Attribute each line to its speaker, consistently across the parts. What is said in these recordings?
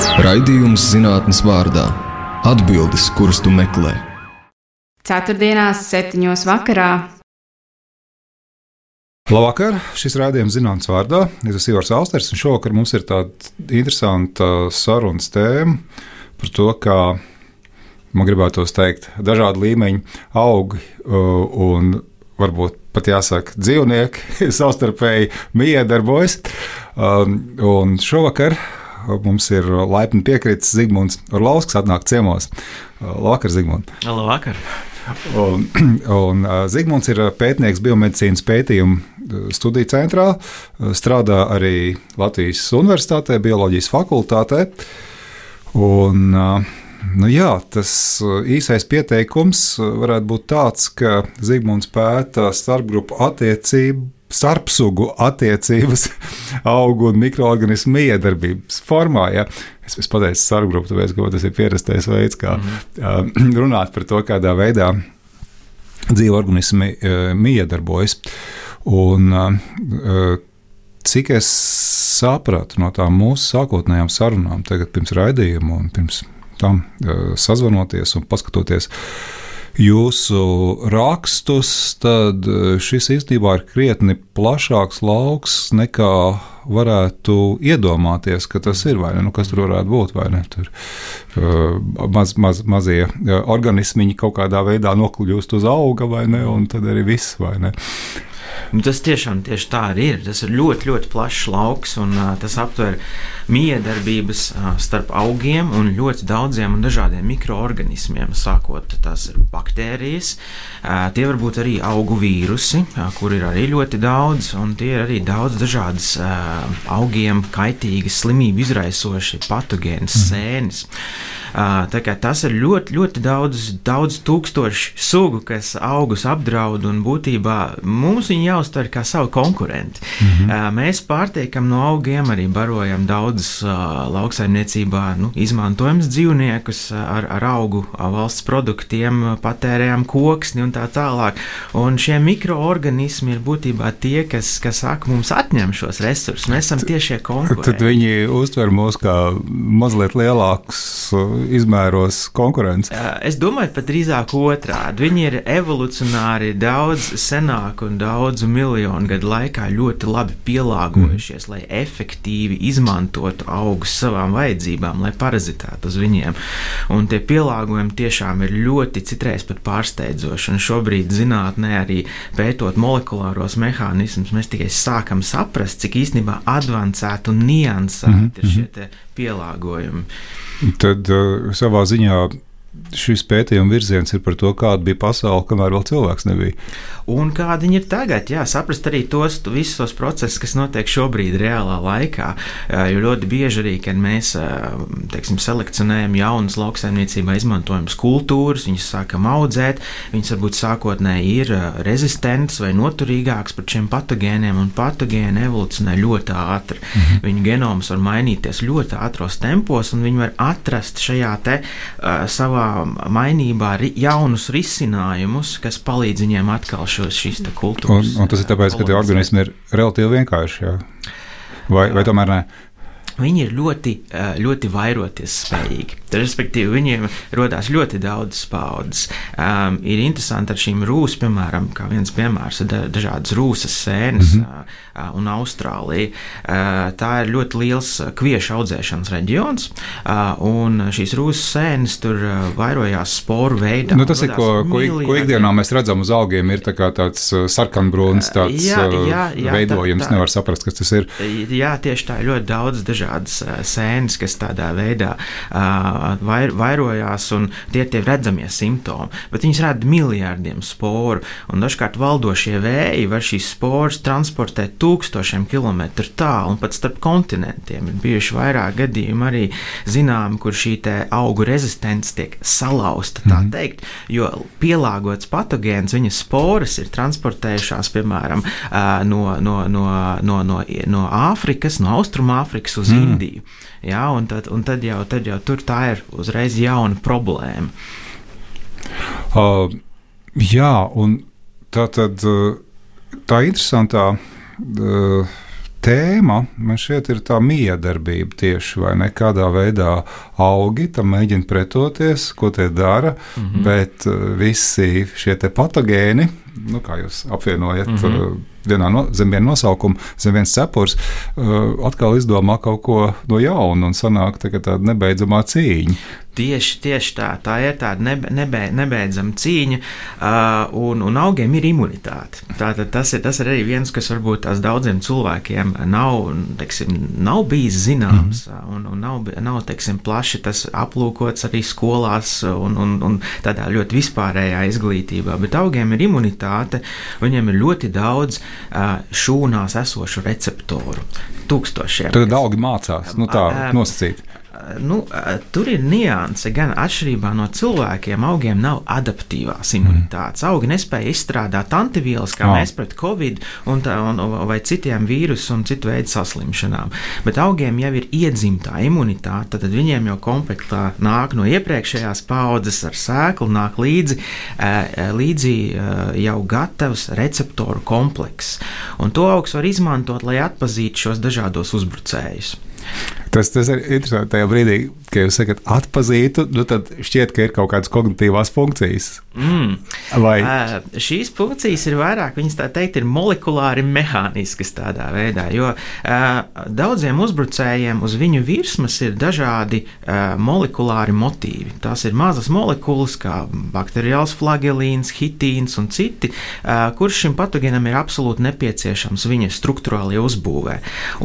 Speaker 1: Raidījums zinātnes vārdā - atbildes, kuras tu meklē.
Speaker 2: Ceturtdienās, septiņos vakarā.
Speaker 3: Labvakar! Šis rādījums zinātnīs vārdā. Es esmu Ivars Austers, un šovakar mums ir tāda interesanta sarunas tēma par to, kā man gribētos teikt, dažādu līmeņu augi un varbūt pat jāsaka, dzīvnieki savstarpēji miedarbojas. Un šovakar mums ir laipni piekritis Zigmunds Orlovskis, atnāk ciemos. Labvakar, Zigmund!
Speaker 4: Labvakar!
Speaker 3: Un, un Zigmunds ir pētnieks biomedicīnas pētījumu studiju centrā, strādā arī Latvijas Universitātē, bioloģijas fakultātē. Un, nu jā, tas īsais pieteikums varētu būt tāds, ka Zigmunds pēta starpgrupu attiecību starpsugu attiecības, augu un mikroorganismu miedarbības formā. Ja? Es, es pateicu starpgrupu, tāpēc, ka tas ir pierastais veids, kā mm -hmm. runāt par to, kādā veidā dzīve organismi uh, miedarbojas. Un, uh, cik es sapratu no tām mūsu sākotnējām sarunām, tagad pirms raidījuma un pirms tam uh, sazvanoties un paskatoties, uh, jūsu rakstus, tad e, šis īstenībā ir krietni plašāks lauks nekā varētu iedomāties, ka tas ir. Nu, kas tur varētu būt? Tur uh, maz, maz, mazie organismiņi kaut kādā veidā nokļūst uz auga, vai ne? Un tad arī viss, vai ne?
Speaker 4: Nu, tas tiešām tieši tā arī ir. Tas ir ļoti, ļoti plašs lauks, un uh, tas aptver miedarbības uh, starp augiem un ļoti daudziem un dažādiem mikroorganismiem. Sākot tās ir baktērijas, uh, tie var būt arī augu vīrusi, uh, kur ir arī ļoti daudz, un tie ir arī daudz dažādas uh, augiem kaitīgas, slimību izraisoši patogēnas mm. sēnes. Tas ir ļoti, ļoti daudz, daudz tūkstošu sugu, kas augus apdraud, un būtībā mums viņi jāuztver kā savu konkurentu. Mm -hmm. Mēs pārtiekam no augiem, arī barojam daudzus lauksaimniecībā nu, izmantojams dzīvniekus ar, ar augu valsts produktiem, patērējam koksni un tā tālāk. Un šie mikroorganismi ir būtībā tie, kas, kas saka, mums atņem šos resursus. Mēs esam tiešie konkurenti.
Speaker 3: Tad viņi uztver mūs kā mazliet lielākus izmēros konkurence?
Speaker 4: Es domāju, pat drīzāk otrādi. Viņi ir evolucionāri daudz senāk un daudzu miljonu gadu laikā ļoti labi pielāgojušies, mm. lai efektīvi izmantotu augus savām vajadzībām, lai parazitētu uz viņiem. Un tie pielāgojumi tiešām ir ļoti citreiz pat pārsteidzoši. Un šobrīd zinātnē arī pētot molekulāros mehānismus, mēs tikai sākam saprast, cik īstenībā advancēti un niansēti mm -hmm. ir šie mhm. pielāgojumi.
Speaker 3: Tad uh, savā ziņā šis pētījuma virziens ir par to, kāda bija pasaule, kamēr vēl cilvēks nebija.
Speaker 4: Un kāda viņa ir tagad, jā, saprast arī tos visus tos procesus, kas notiek šobrīd, reālā laikā. Jo ļoti bieži arī, kad mēs teiksim, selekcionējam jaunas lauksaimniecībā izmantojamas kultūras, viņas sākam audzēt, viņas varbūt sākotnēji ir rezistents vai noturīgāks pret šiem patogēniem, un patogēni evolucionē ļoti ātri. Mm -hmm. Viņu genoms var mainīties ļoti ātros tempos, un viņi var atrast šajā te uh, savā mainībā ri, jaunus risinājumus, kas palīdz viņiem atkal šos, šīs kultūras.
Speaker 3: Un, un tas ir tāpēc, ka tie organismi ir relatīvi vienkārši. Jā. Vai, vai tomēr ne?
Speaker 4: Viņi ir ļoti, ļoti vairoties spējīgi. Respektīvi, viņiem radās ļoti daudz paudzes. Um, ir interesanti ar šīm rūsām, piemēram, kā viens piemērs, ir dažādas rūsas sēnes mm -hmm. Un Austrālija. Uh, tā ir ļoti liels kviešu audzēšanas reģions, uh, un šīs rūsas sēnes tur vairojās sporu veidā.
Speaker 3: Nu, tas ir, ko, ko, ko ikdienā mēs redzam uz augiem, ir tā tāds sarkanbrūns tāds jā, jā, jā, veidojums. Tā, tā, Nevar saprast, kas tas ir.
Speaker 4: Jā, tieši tā ir ļoti daudz dažādas sēnes, kas tādā veidā vair, vairojās, un tie ir tie redzamie simptomi. Bet viņas rada miljardiem sporu, un dažkārt valdošie vēji var šīs sporas transportēt tūkstošiem kilometru tālu un pat starp kontinentiem. Ir bijuši vairāk gadījumi arī zināmi, kur šī augu rezistence tiek salauzta, tā mm. teikt, jo pielāgots patogēns, viņa sporas ir transportējušās, piemēram, no, no, no, no, no, no Āfrikas, no Austrumāfrikas uz mm. Indiju. Ja, un, tad, un tad, jau, tad jau tur tā ir uzreiz jauna problēma.
Speaker 3: Uh, jā, un tā tad tā interesantā. Uh, tēma man šķiet ir tā miedarbība tieši vai ne kādā veidā augi tam mēģina pretoties, ko tie dara, mm -hmm. bet visi šie patogēni, nu, kā jūs apvienojat. Mm -hmm vienā no, zem viena nosaukuma, zem viens cepurs, uh, atkal izdomā kaut ko no jauna un sanāk tā, tāda nebeidzamā cīņa.
Speaker 4: Tieši, tieši tā, tā ir tāda nebe, nebe, nebeidzama cīņa, uh, un, un augiem ir imunitāte. Tātad tas ir, tas ir arī viens, kas varbūt tās daudziem cilvēkiem nav, teiksim, nav bijis zināms, mm -hmm. un, un nav, nav teiksim, plaši tas aplūkots arī skolās un, un, un tādā ļoti vispārējā izglītībā. Bet augiem ir imunitāte, viņiem ir ļoti daudz šūnās esošu receptoru. Tūkstošiem.
Speaker 3: Tad augi mācās, nu tā nosacīt
Speaker 4: nu, tur ir nianse. Gan atšķirībā no cilvēkiem, augiem nav adaptīvās imunitātes. Mm. Augi nespēja izstrādāt antivielas, kā oh. mēs pret covid un tā, un, vai citiem vīrusu un citu veidu saslimšanām. Bet augiem jau ir iedzimtā imunitāte, tad viņiem jau komplektā nāk no iepriekšējās paudzes ar sēklu, nāk līdzi, līdzi jau gatavs receptoru komplekss. Un to augs var izmantot, lai atpazītu šos dažādos uzbrucējus.
Speaker 3: Tas, tas ir interesanti tajā brīdī, kad jūs sakat, atpazītu, nu tad šķiet, ka ir kaut kādas kognitīvās funkcijas.
Speaker 4: Mm. Vai uh, šīs funkcijas ir vairāk, viņas tā teikt, ir molekulāri mehāniskas tādā veidā, jo uh, daudziem uzbrucējiem uz viņu virsmas ir dažādi uh, molekulāri motīvi. Tās ir mazas molekulas, kā bakteriāls flagelīns, hitīns un citi, uh, kurš šim patogēnam ir absolūti nepieciešams viņa struktūrālajā uzbūvē.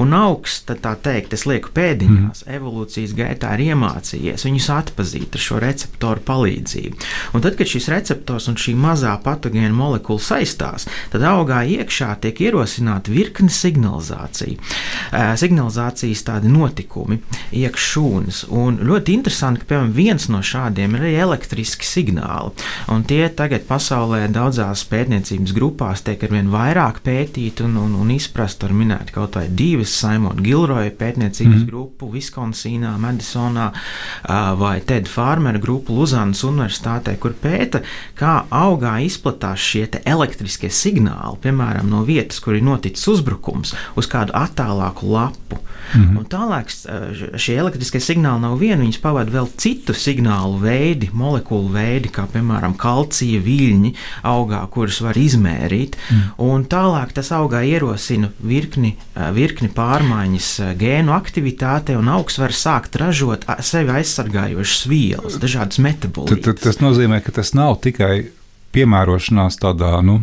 Speaker 4: Un augsts, tā teikt, es lieku pēdiņās, mm. evolūcijas gaitā ir iemācījies viņus atpazīt ar šo receptoru palīdzību. Un tad, kad šis receptors un šī mazā patogēna molekula saistās, tad augā iekšā tiek ierosināta virkne signalizāciju. Signalizācijas tādi notikumi, iekšūnas. Un ļoti interesanti, ka piemēram viens no šādiem ir arī elektriski signāli. Un tie tagad pasaulē daudzās pētniecības grupās tiek arvien vairāk pētīti un, un, un izprast. Var minēt kaut vai divas Simona Gilroja pētniecības mm. grupu Viskonsīnā, Madisonā vai Ted Farmera grupu Luzānas Universitātē, kur pēta, kā augā izplatās šie elektriskie signāli, piemēram, no vietas, kur ir noticis uzbrukums, uz kādu attālāku lapu. Mm -hmm. Tālāk šie elektriskie signāli nav vieni, viņus pavada vēl citu signālu veidi, molekulu veidi, kā piemēram kalcija viļņi augā, kurus var izmērīt. Mm. Tālāk tas augā ierosina virkni, virkni pārmaiņas gēnu aktivitātē, un augs var sākt ražot sevi aizsargājošas vielas, dažādas metabolītas.
Speaker 3: Tas nozīmē, ka tas nav tikai piemērošanās tādā nu,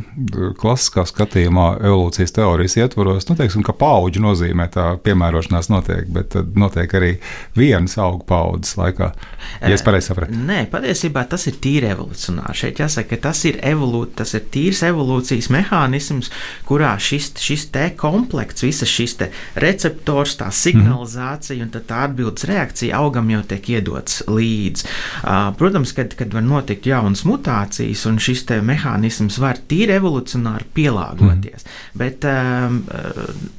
Speaker 3: klasiskā skatījumā, evolūcijas teorijas ietvaros, nu, teiksim, ka paudžu nozīmē tā piemērošanās notiek, bet tad notiek arī vienas augu paudzes laikā. Ja es pareizi sapratu.
Speaker 4: Nē, patiesībā tas ir tīri evolucionāri. Šeit jāsaka, ka tas ir, evolū, tas ir tīrs evolūcijas mehānisms, kurā šis, šis te komplekts, visas šis te receptors, tā signalizācija mm. un tā atbildes reakcija augam jau tiek iedots līdzi. Protams, kad, kad var notikt jaunas mutācijas un šis šis mehānisms var tīri evolucionāri pielāgoties. Mm. Bet um,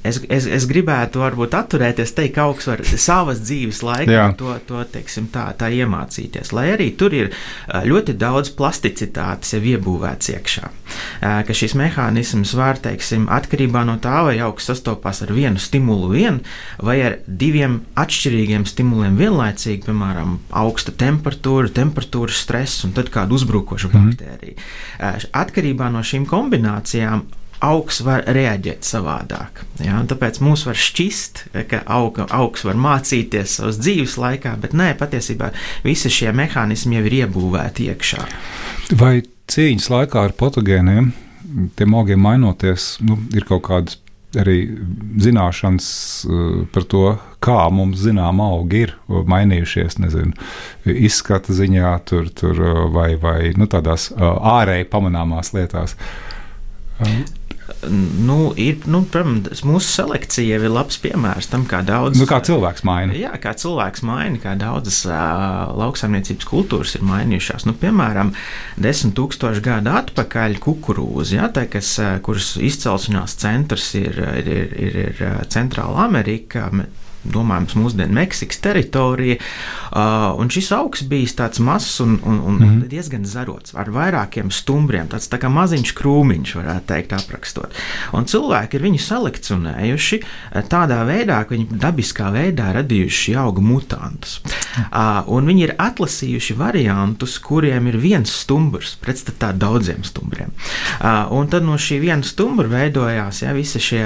Speaker 4: es, es, es gribētu varbūt atturēties, teikt, ka augs var savas dzīves laikā to, to teiksim, tā, tā iemācīties. Lai arī tur ir uh, ļoti daudz plasticitātes jau iebūvēts iekšā. Uh, ka šis mehānisms var, teiksim, atkarībā no tā, vai augs sastopās ar vienu stimulu vien vai ar diviem atšķirīgiem stimuliem vienlaicīgi, piemēram, augsta temperatūra, temperatūras stress un tad kāda uzbrukoša mm. baktērija. Atkarībā no šīm kombinācijām augs var reaģēt savādāk. Ja? Tāpēc mums var šķist, ka auga, augs var mācīties savas dzīves laikā, bet nē, patiesībā visi šie mehānismi jau ir iebūvēti iekšā.
Speaker 3: Vai cīņas laikā ar patogēniem, tiem augiem mainoties, nu, ir kaut kādas arī zināšanas par to, kā mums zinām augi ir mainījušies, nezinu, izskata ziņā, tur, tur vai, vai nu, tādās ārēji pamanāmās lietās.
Speaker 4: Nu, ir, nu, protams, mūsu selekcija ir labs piemērs tam, kā daudz.
Speaker 3: Nu, kā cilvēks maina.
Speaker 4: Jā, kā cilvēks maina, kā daudzas uh, lauksaimniecības kultūras ir mainījušās. Nu, piemēram, desmit tūkstoši gadu atpakaļ kukurūza, ja, tā, kas, kuras izcelsmes centrs ir, ir, ir, ir, ir Centrāla Amerika domājams, mūsdienu Meksikas teritorija. Uh, un šis augs bija tāds mazs un, un, un mm -hmm. diezgan zarots, ar vairākiem stumbriem, tāds tā kā maziņš krūmiņš, varētu teikt, aprakstot. Un cilvēki ir viņu selekcionējuši tādā veidā, ka viņi dabiskā veidā radījuši šī auga mutantus. Uh, un viņi ir atlasījuši variantus, kuriem ir viens stumbrs pretstatā daudziem stumbriem. Uh, un tad no šī viena stumbra veidojās ja, visi šie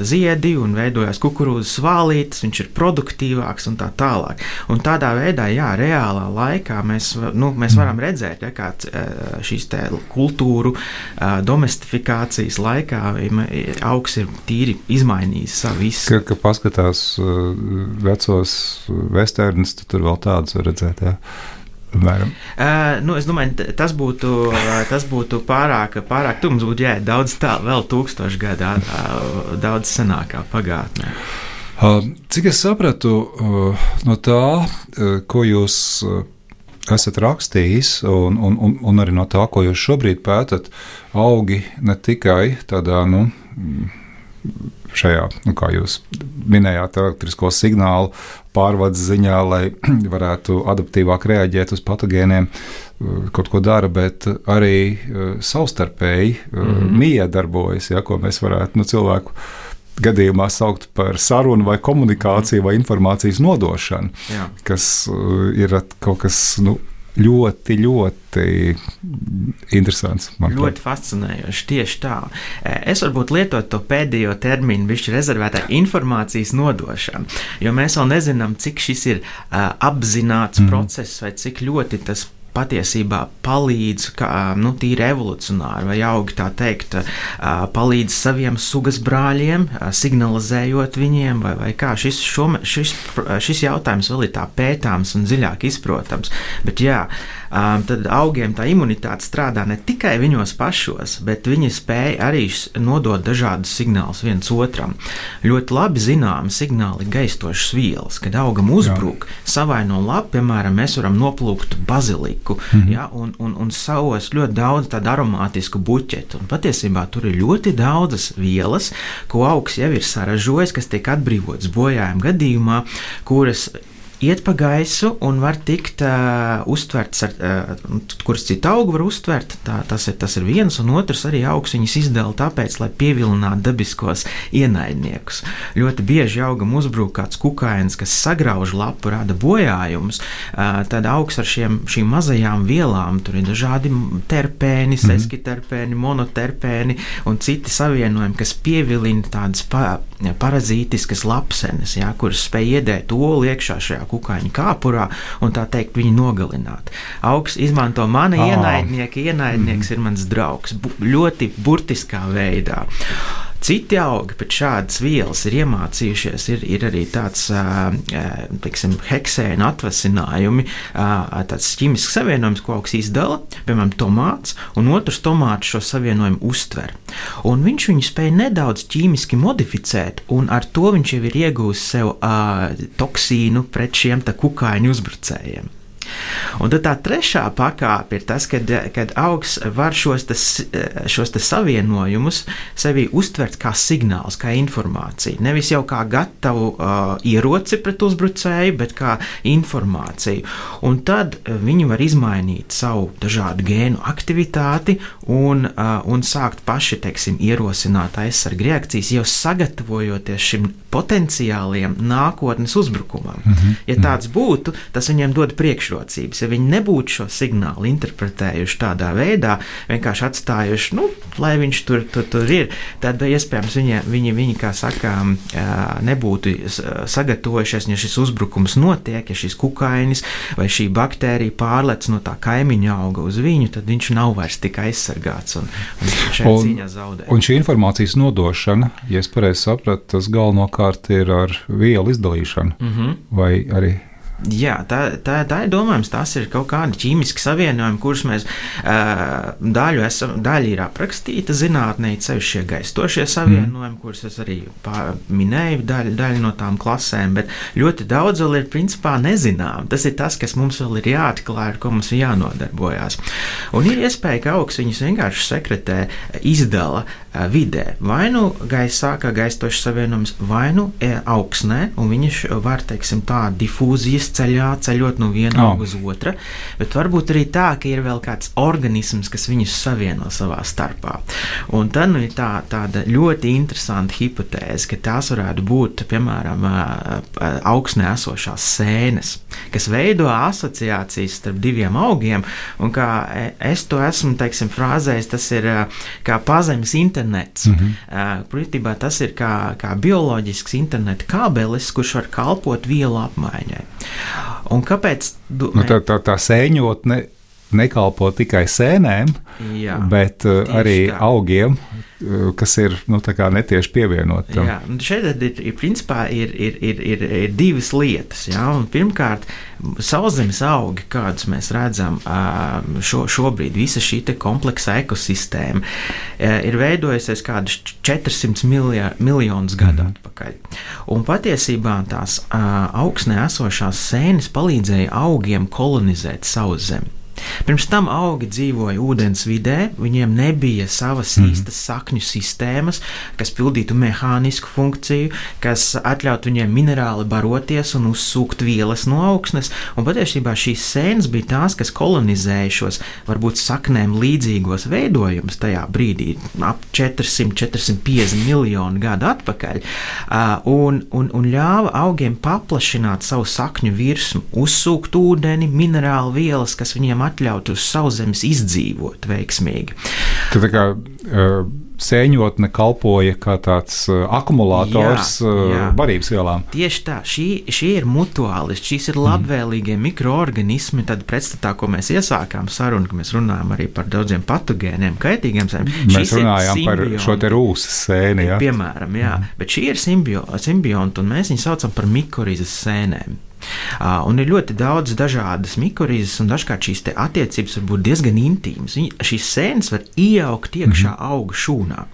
Speaker 4: ziedi un veidojās kukurūzas svālītes, viņš ir produktīvāks un tā tālāk. Un tādā veidā, jā, reālā laikā mēs, nu, mēs varam redzēt, ja, kā šīs kultūru domestifikācijas laikā augs ir tīri izmainījis savu
Speaker 3: izskatu. Ka, ka paskatās vecos westernus, tur vēl tādus var redzēt. Jā.
Speaker 4: Apmēram. Uh, nu, es domāju, tas būtu, tas būtu pārāk, pārāk tuvu. Mums būtu jāiet daudz tālāk, vēl tūkstošu gadā, daudz senākā pagātnē.
Speaker 3: Uh, cik es sapratu no tā, ko jūs esat rakstījis, un, un, un, un arī no tā, ko jūs šobrīd pētat, augi ne tikai tādā, nu, šajā, nu, kā jūs minējāt, elektrisko signālu pārvades ziņā, lai varētu adaptīvāk reaģēt uz patogēniem, kaut ko dara, bet arī savstarpēji mm -hmm. miedarbojas, ja, ko mēs varētu nu, cilvēku gadījumā saukt par sarunu vai komunikāciju vai informācijas nodošanu, Jā. kas ir kaut kas nu, ļoti, ļoti interesants.
Speaker 4: Ļoti fascinējoši. Tieši tā. Es varbūt lietotu to pēdējo terminu, viņš ir rezervēta informācijas nodošana, jo mēs vēl nezinām, cik šis ir uh, apzināts mm. process vai cik ļoti tas patiesībā palīdz, kā, nu, tīri evolucionāri, vai augi tā teikt, palīdz saviem sugas brāļiem, signalizējot viņiem, vai, vai kā šis, šo, šis, šis jautājums vēl ir tā pētāms un dziļāk izprotams. Bet jā, tad augiem tā imunitāte strādā ne tikai viņos pašos, bet viņi spēj arī nodot dažādus signālus viens otram. Ļoti labi zināmi signāli gaistošas vielas, kad augam uzbruk, savaino lapu, piemēram, mēs varam noplūkt baziliku mm -hmm. ja, un, un, un savos ļoti daudz tādu aromātisku buķetu. Un patiesībā tur ir ļoti daudzas vielas, ko augs jau ir saražojis, kas tiek atbrīvotas bojājuma gadījumā, kuras iet pa gaisu un var tikt uh, uztverts, ar, uh, kuras citu augu var uztvert. Tā, tas, ir, tas ir viens, un otrs arī augs viņas izdala tāpēc, lai pievilinātu dabiskos ienaidniekus. Ļoti bieži augam uzbrūk kāds kukainis, kas sagrauž lapu, rada bojājumus. Uh, tad augs ar šiem, šīm mazajām vielām, tur ir dažādi terpēni, mm -hmm. seskiterpēni, monoterpēni un citi savienojumi, kas pievilina tādas pa, parazītiskas lapsenes, jā, kuras spēj iedēt olu iekšā šajā kukaiņu kāpurā un tā teikt viņu nogalināt. Augs izmanto mani oh. ienaidnieki, ienaidnieks mm. ir mans draugs, bu ļoti burtiskā veidā. Citi augi pēc šādas vielas ir iemācījušies, ir, ir arī tāds teiksim, heksēna atvasinājumi, tāds ķīmisks savienojums, ko augs izdala, piemēram, tomāts, un otrs tomāts šo savienojumu uztver. Un viņš viņu spēja nedaudz ķīmiski modificēt, un ar to viņš jau ir iegūst sev toksīnu pret šiem kukaiņu uzbrucējiem. Un tad tā trešā pakāpe ir tas, kad, kad augs var šos, tas, šos tas savienojumus sevi uztvert kā signāls, kā informāciju. Nevis jau kā gatavu uh, ieroci pret uzbrucēju, bet kā informāciju. Un tad viņi var izmainīt savu dažādu gēnu aktivitāti un, uh, un sākt paši, teiksim, ierosināt aizsargu reakcijas, jau sagatavojoties šim potenciāliem nākotnes uzbrukumam. Mm -hmm. Ja tāds būtu, tas viņiem dod priekšrocības. Ja viņi nebūtu šo signālu interpretējuši tādā veidā, vienkārši atstājuši, nu, lai viņš tur, tur, tur ir, tad iespējams viņi, viņi, viņi kā sakām, nebūtu sagatavojušies, ja šis uzbrukums notiek, ja šis kukainis vai šī baktērija pārlec no tā kaimiņa auga uz viņu, tad viņš nav vairs tik aizsargāts un, un šajā
Speaker 3: un, cīņā zaudē. Un šī informācijas nodošana, ja es pareizi sapratu, tas galvenokārt ir ar vielu izdalīšanu, mm -hmm. vai arī
Speaker 4: Jā, tā, tā, tā ir domājams. Tas ir kaut kādi ķīmiski savienojumi, kurus mēs daļu esam, daļa ir aprakstīta zinātnē, ceļš šie gaistošie savienojumi, mm. kurus es arī minēju, daļa, daļa no tām klasēm, bet ļoti daudz vēl ir principā nezinām. Tas ir tas, kas mums vēl ir jāatklāj, ar ko mums ir jānodarbojas. Un ir iespēja, ka augs viņus vienkārši sekretē, izdala vidē. Vai nu gaisā, kā gaistošs savienojums, vai nu augsnē, un viņš var, teiksim, tā difūzijas ceļā, ceļot no viena oh. uz otru, bet varbūt arī tā, ka ir vēl kāds organisms, kas viņus savieno savā starpā. Un tad nu, ir tā, tāda ļoti interesanta hipotēze, ka tās varētu būt piemēram augsnē esošās sēnes, kas veido asociācijas starp diviem augiem. Un kā es to esmu teiksim, frāzējis, tas ir kā pazemes internets. Mm -hmm. Būtībā tas ir kā, kā bioloģisks interneta kabelis, kurš var kalpot vielu apmaiņai. Un kāpēc?
Speaker 3: Du, nu, tā, tā, tā sēņotne nekalpo tikai sēnēm, Jā, bet uh, arī tā. augiem, uh, kas ir nu, netieši pievienoti.
Speaker 4: Jā, šeit ir, ir, principā, ir, ir, ir, ir, ir divas lietas. Jā, pirmkārt, sauszemes augi, kādus mēs redzam uh, šo, šobrīd, visa šī kompleksa ekosistēma ir veidojusies kādus 400 miljā, miljonus gadu mm. atpakaļ. Un patiesībā tās augsnē esošās sēnes palīdzēja augiem kolonizēt savu zemi. Pirms tam augi dzīvoja ūdens vidē, viņiem nebija savas mm. īstas sakņu sistēmas, kas pildītu mehānisku funkciju, kas ļautu viņiem minerāli baroties un uzsūkt vielas no augsnes. Un patiesībā šīs sēnes bija tās, kas kolonizēja šos varbūt saknēm līdzīgos veidojumus tajā brīdī, ap 400-450 miljonu gadu atpakaļ, un, un, un ļāva augiem paplašināt savu sakņu virsmu, uzsūkt ūdeni, minerālu vielas, kas viņiem atļautu uz sauszemes izdzīvot veiksmīgi.
Speaker 3: Tā, tā kā, uh, sēņotne kalpoja kā tāds uh, akumulators jā, jā. Uh, barības vielām.
Speaker 4: Tieši tā, šī, šī ir mutuālis, šīs ir labvēlīgie mm. mikroorganismi. Tad pretstatā, ko mēs iesākām sarunu, ka mēs runājam arī par daudziem patogēniem, kaitīgiem sēnēm.
Speaker 3: Mēs runājām par šo te rūsas sēni. Jā.
Speaker 4: Piemēram, jā, mm. bet šī ir simbionta, un mēs viņus saucam par mikorizes sēnēm. Uh, un ir ļoti daudz dažādas mikrorīzes, un dažkārt šīs attiecības var būt diezgan intīmas. Šīs sēnes var iejaukt iekšā mm -hmm. auga šūnā.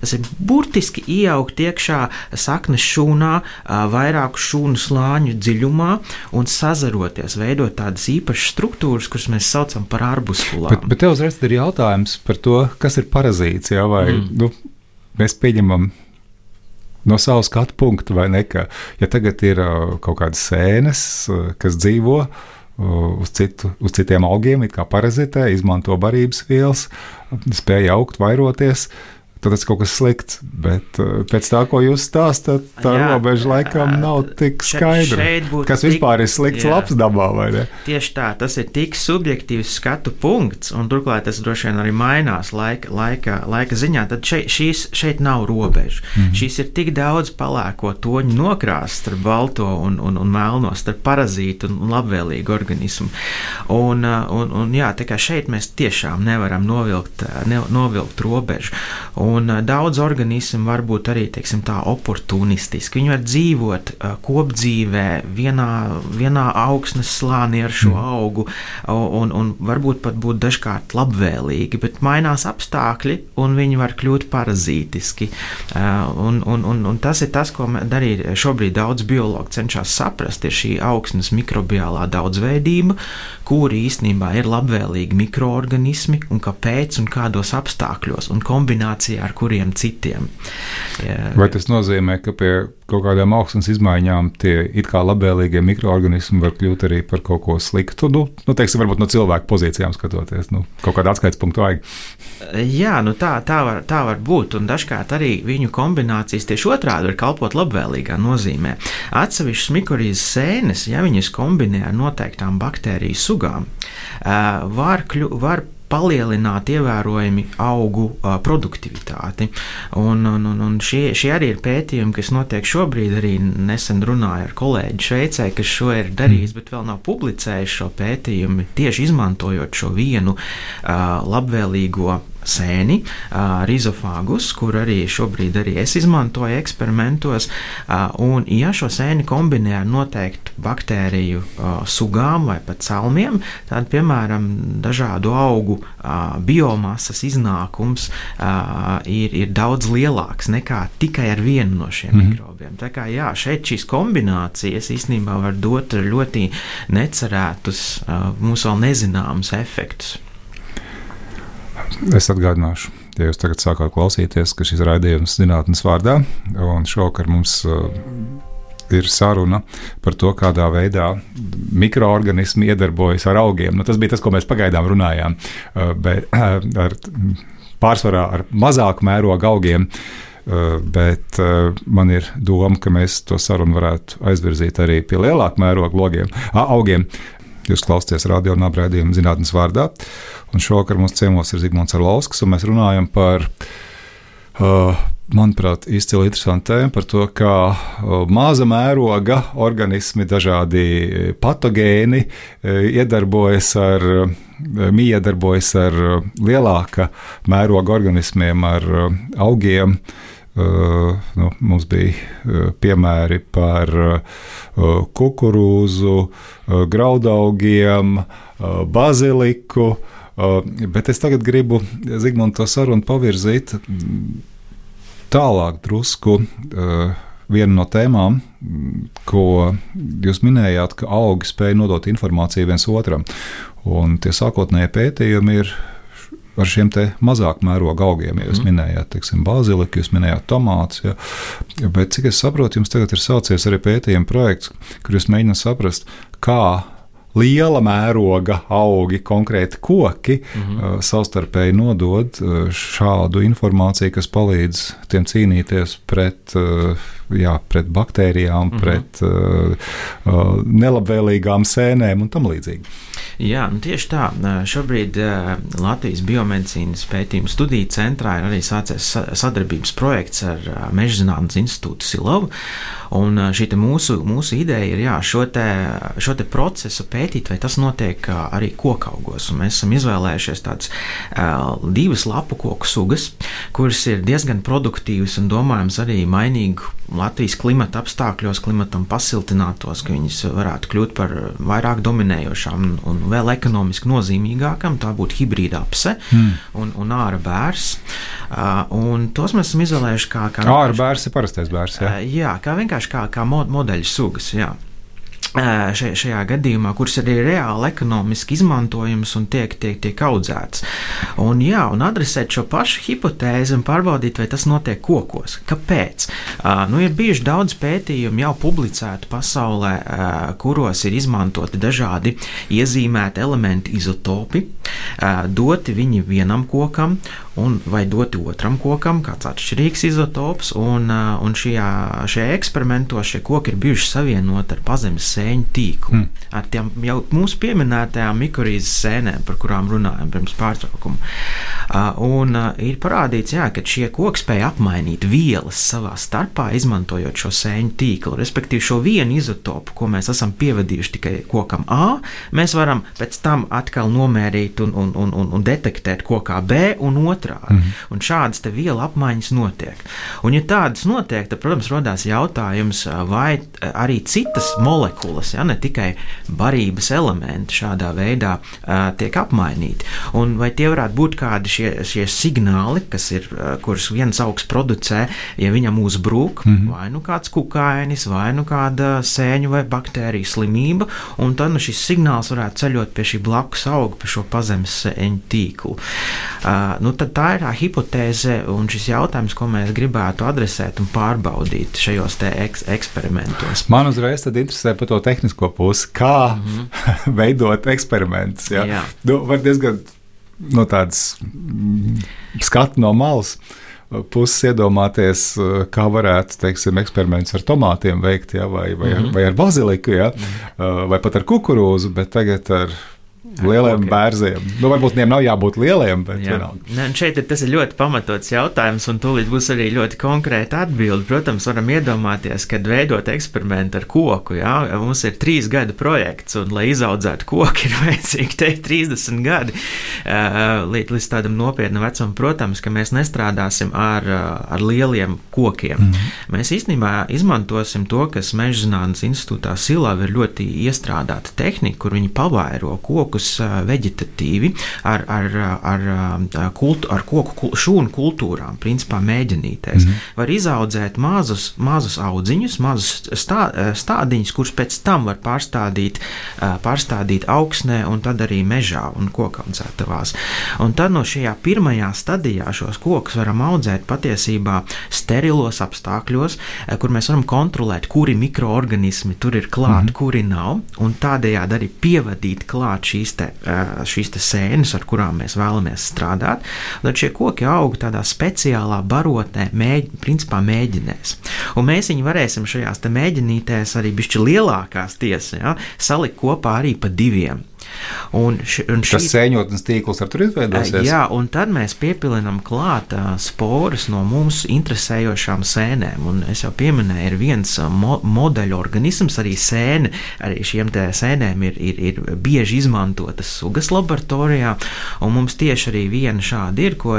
Speaker 4: Tas ir burtiski iejaukt iekšā saknes šūnā, uh, vairāku šūnu slāņu dziļumā un sazaroties, veidot tādas īpašas struktūras, kuras mēs saucam par arbuskulām.
Speaker 3: Bet, bet tev uzreiz ir jautājums par to, kas ir parazīts, jā, vai mm. nu, mēs pieņemam no savas skatu punkta, vai ne? Ka, ja tagad ir uh, kaut kādas sēnes, uh, kas dzīvo uh, uz, citu, uz citiem augiem, kā parazitē, izmanto barības vielas, spēja augt, vairoties, tad tas kaut kas slikts. Bet uh, pēc tā, ko jūs stāstāt, tā jā, robeža laikam nav tik skaidra. Kas tik, vispār ir slikts jā, labs dabā, vai ne?
Speaker 4: Tieši tā, tas ir tik subjektīvs skatu punkts, un turklāt tas droši vien arī mainās laika, laika, laika ziņā. Tad šeit, šīs, šeit nav robežu. Mm -hmm. Šīs ir tik daudz palēko toņu nokrāsts starp balto un, un, un melno, starp parazītu un labvēlīgu organismu. Un, uh, un, un jā, tā kā šeit mēs tiešām nevaram novilkt, ne, novilkt robežu. Un, Un daudz organismu var būt arī teiksim, tā oportunistiski. Viņi var dzīvot kopdzīvē, vienā, vienā augsnes slānī ar šo mm. augu, un, un varbūt pat būt dažkārt labvēlīgi, bet mainās apstākļi, un viņi var kļūt parazītiski. Un, un, un, un tas ir tas, ko arī šobrīd daudz biologi cenšas saprast, ir šī augsnes mikrobiālā daudzveidība, kuri īstenībā ir labvēlīgi mikroorganismi un kāpēc un kādos apstākļos un kombinācijā ar kuriem citiem.
Speaker 3: Vai tas nozīmē, ka pie kaut kādām augsnes izmaiņām tie it kā labvēlīgie mikroorganismi var kļūt arī par kaut ko sliktu? Nu, nu teiksim, varbūt no cilvēku pozīcijām skatoties, nu, kaut kāda atskaites punktu vajag.
Speaker 4: Jā, nu tā, tā, var, tā var būt, un dažkārt arī viņu kombinācijas tieši otrādi var kalpot labvēlīgā nozīmē. Atsevišķas mikrorīzes sēnes, ja viņas kombinē ar noteiktām baktēriju sugām, var, kļu, var palielināt ievērojami augu uh, produktivitāti. Un, un, un, un šie, šie arī ir pētījumi, kas notiek šobrīd. Arī nesen runāju ar kolēģi Šveicē, kas šo ir darījis, bet vēl nav publicējis šo pētījumu. Tieši izmantojot šo vienu uh, labvēlīgo sēni, rizofāgus, kur arī šobrīd arī es izmantoju eksperimentos. Un, ja šo sēni kombinē ar noteiktu baktēriju sugām vai pat celmiem, tad, piemēram, dažādu augu biomasas iznākums ir, ir daudz lielāks nekā tikai ar vienu no šiem mm -hmm. mikrobiem. Tā kā jā, šeit šīs kombinācijas īstenībā var dot ļoti necerētus, mums vēl nezināmus efektus.
Speaker 3: Es atgādināšu, ja jūs tagad sākāt klausīties, ka šis raidījums zinātnes vārdā, un šovakar mums uh, ir saruna par to, kādā veidā mikroorganismi iedarbojas ar augiem. Nu, tas bija tas, ko mēs pagaidām runājām, uh, bet uh, ar, pārsvarā ar mazāku mērogu augiem. Bet man ir doma, ka mēs to sarunu varētu aizvirzīt arī pie lielāka mēroga logiem, augiem. Jūs klausāties radio un apgādājumu zinātnes vārdā. Un šovakar mums ciemos ir Zigmunds Arlauskas, un mēs runājam par, uh, manuprāt, izcili interesantu tēmu par to, kā uh, maza mēroga organismi, dažādi patogēni uh, iedarbojas ar. Uh, Miedarbojas ar uh, lielāka mēroga organismiem, ar uh, augiem, Uh, nu, mums bija uh, piemēri par uh, kukurūzu, graudaugiem, baziliku. Bet es tagad gribu Zigmundu to sarunu pavirzīt tālāk, drusku. Viena no tēmām, ko jūs minējāt, ka augi spēj nodot informāciju viens otram. Un tie sākotnējie pētījumi ir ar šiem mazāk mēroga augiem. Ja jūs mm. minējāt, teiksim, baziliku, jūs minējāt tomātus. Ja. Bet, cik es saprotu, jums tagad ir sācies arī pētījuma projekts, kur jūs mēģināt saprast, kā liela mēroga augi, konkrēti koki, mm -hmm. savstarpēji nodod šādu informāciju, kas palīdz tiem cīnīties pret, uh, jā, pret baktērijām, mm -hmm. pret uh, uh, nelabvēlīgām sēnēm un tam līdzīgi.
Speaker 4: Jā, nu tieši tā. Šobrīd Latvijas biomedicīnas pētījuma studiju centrā ir arī sācies sadarbības projekts ar Meža zinātnes institūtu Silovu. Un šī mūsu, mūsu ideja ir jā, šo, te, šo te procesu pētīt, vai tas notiek arī kokaugos. Un mēs esam izvēlējušies tādas uh, divas lapu koku sugas, kuras ir diezgan produktīvas un domājams arī mainīgu Latvijas klimata apstākļos, klimatam pasiltinātos, ka viņas varētu kļūt par vairāk dominējošām un vēl ekonomiski nozīmīgākam. Tā būtu hibrīda apse mm. un, un ārā bērs. Uh, un tos mēs esam izvēlējuši kā. kā
Speaker 3: ārā bērs ir parastais bērs. Jā,
Speaker 4: uh, jā kā vienkārši kā, kā mod, modeļu sugas. Jā šajā, gadījumā, kuras arī reāli ekonomiski izmantojams un tiek, tiek, tiek audzēts. Un, jā, un adresēt šo pašu hipotēzi un pārbaudīt, vai tas notiek kokos. Kāpēc? Uh, nu, ir bijuši daudz pētījumu jau publicētu pasaulē, uh, kuros ir izmantoti dažādi iezīmēti elementi izotopi, uh, doti viņi vienam kokam vai doti otram kokam, kāds atšķirīgs izotops. Un, un šajā, šajā eksperimentos šie koki ir bijuši savienoti ar pazemes sēņu tīklu. Mm. Ar tiem jau mūsu pieminētajām mikrorīzes sēnēm, par kurām runājam pirms pārtraukuma. Un ir parādīts, jā, ka šie koki spēj apmainīt vielas savā starpā, izmantojot šo sēņu tīklu. Respektīvi, šo vienu izotopu, ko mēs esam pievadījuši tikai kokam A, mēs varam pēc tam atkal nomērīt un, un, un, un, un detektēt kokā B un otrā otrādi. Mm. Un šādas vielu apmaiņas notiek. Un, ja tādas notiek, tad, protams, radās jautājums, vai arī citas molekulas, ja ne tikai barības elementi, šādā veidā uh, tiek apmainīti. Un vai tie varētu būt kādi šie, šie signāli, kas ir, uh, kurus viens augs producē, ja viņam uzbrūk, mm -hmm. vai nu kāds kukainis, vai nu kāda sēņu vai baktēriju slimība, un tad nu, šis signāls varētu ceļot pie šī blakus auga, pie šo pazemes sēņu tīklu. Uh, nu, tad tā ir tā hipotēze un šis jautājums, ko mēs gribētu adresēt un pārbaudīt šajos eks eksperimentos.
Speaker 3: Man uzreiz interesē par to tehnisko pusi, kā mm -hmm. veidot eksperimentus. Ja? Jā, nu, var diezgan no tādas mm, skatu no malas puses iedomāties, kā varētu teiksim, eksperimentus ar tomātiem veikt, ja, vai, vai, mm -hmm. vai ar baziliku, ja, mm -hmm. vai pat ar kukurūzu, bet tagad ar lieliem bērziem. Nu, varbūt tiem nav jābūt lieliem, bet
Speaker 4: Jā. Ne, šeit ir, tas ir ļoti pamatots jautājums, un tūlīt būs arī ļoti konkrēta atbilde. Protams, varam iedomāties, kad veidot eksperimentu ar koku. Jā, mums ir trīs gadu projekts, un, lai izaudzētu koku, ir vajadzīgi teikt 30 gadi uh, līdz, līdz tādam nopietnam vecumam. Protams, ka mēs nestrādāsim ar, ar lieliem kokiem. Mm -hmm. Mēs īstenībā izmantosim to, kas Meža zinātnes institūtā Silā ir ļoti iestrādāta tehnika, kur viņi pavairo kokus veģetatīvi ar, ar, ar, kultu, ar koku šūnu kultūrām, principā mēģinīties. Mm -hmm. Var izaudzēt mazus, mazus audziņus, mazus stā, stādiņus, kurus pēc tam var pārstādīt, pārstādīt augsnē un tad arī mežā un kokaudzētavās. Un tad no šajā pirmajā stadijā šos kokus varam audzēt patiesībā sterilos apstākļos, kur mēs varam kontrolēt, kuri mikroorganismi tur ir klāti, mm -hmm. kuri nav, un tādējādi arī pievadīt klāt šīs, te, šīs te sēnes, ar kurām mēs vēlamies strādāt. Tad šie koki aug tādā speciālā barotnē, mēģ, principā mēģinēs. Un mēs viņu varēsim šajās mēģinītēs arī bišķi lielākās tiesas ja, salikt kopā arī pa diviem.
Speaker 3: Un š, un šī, Tas sēņotnes tīkls ar tur izveidosies.
Speaker 4: Jā, un tad mēs piepilinam klāt sporas no mums interesējošām sēnēm. Un es jau pieminēju, ir viens mo modeļu organisms, arī sēne, arī šiem sēnēm ir, ir, ir bieži izmantotas sugas laboratorijā, un mums tieši arī viena šāda ir, ko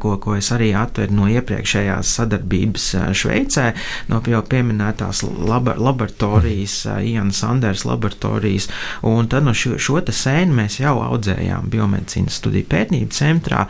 Speaker 4: ko, ko es arī atveru no iepriekšējās sadarbības Šveicē, no jau pieminētās laba, laboratorijas, Iana Sanders laboratorijas, un tad no šo, šo te sēnu mēs jau audzējām biomedicīnas studiju pētniecību centrā,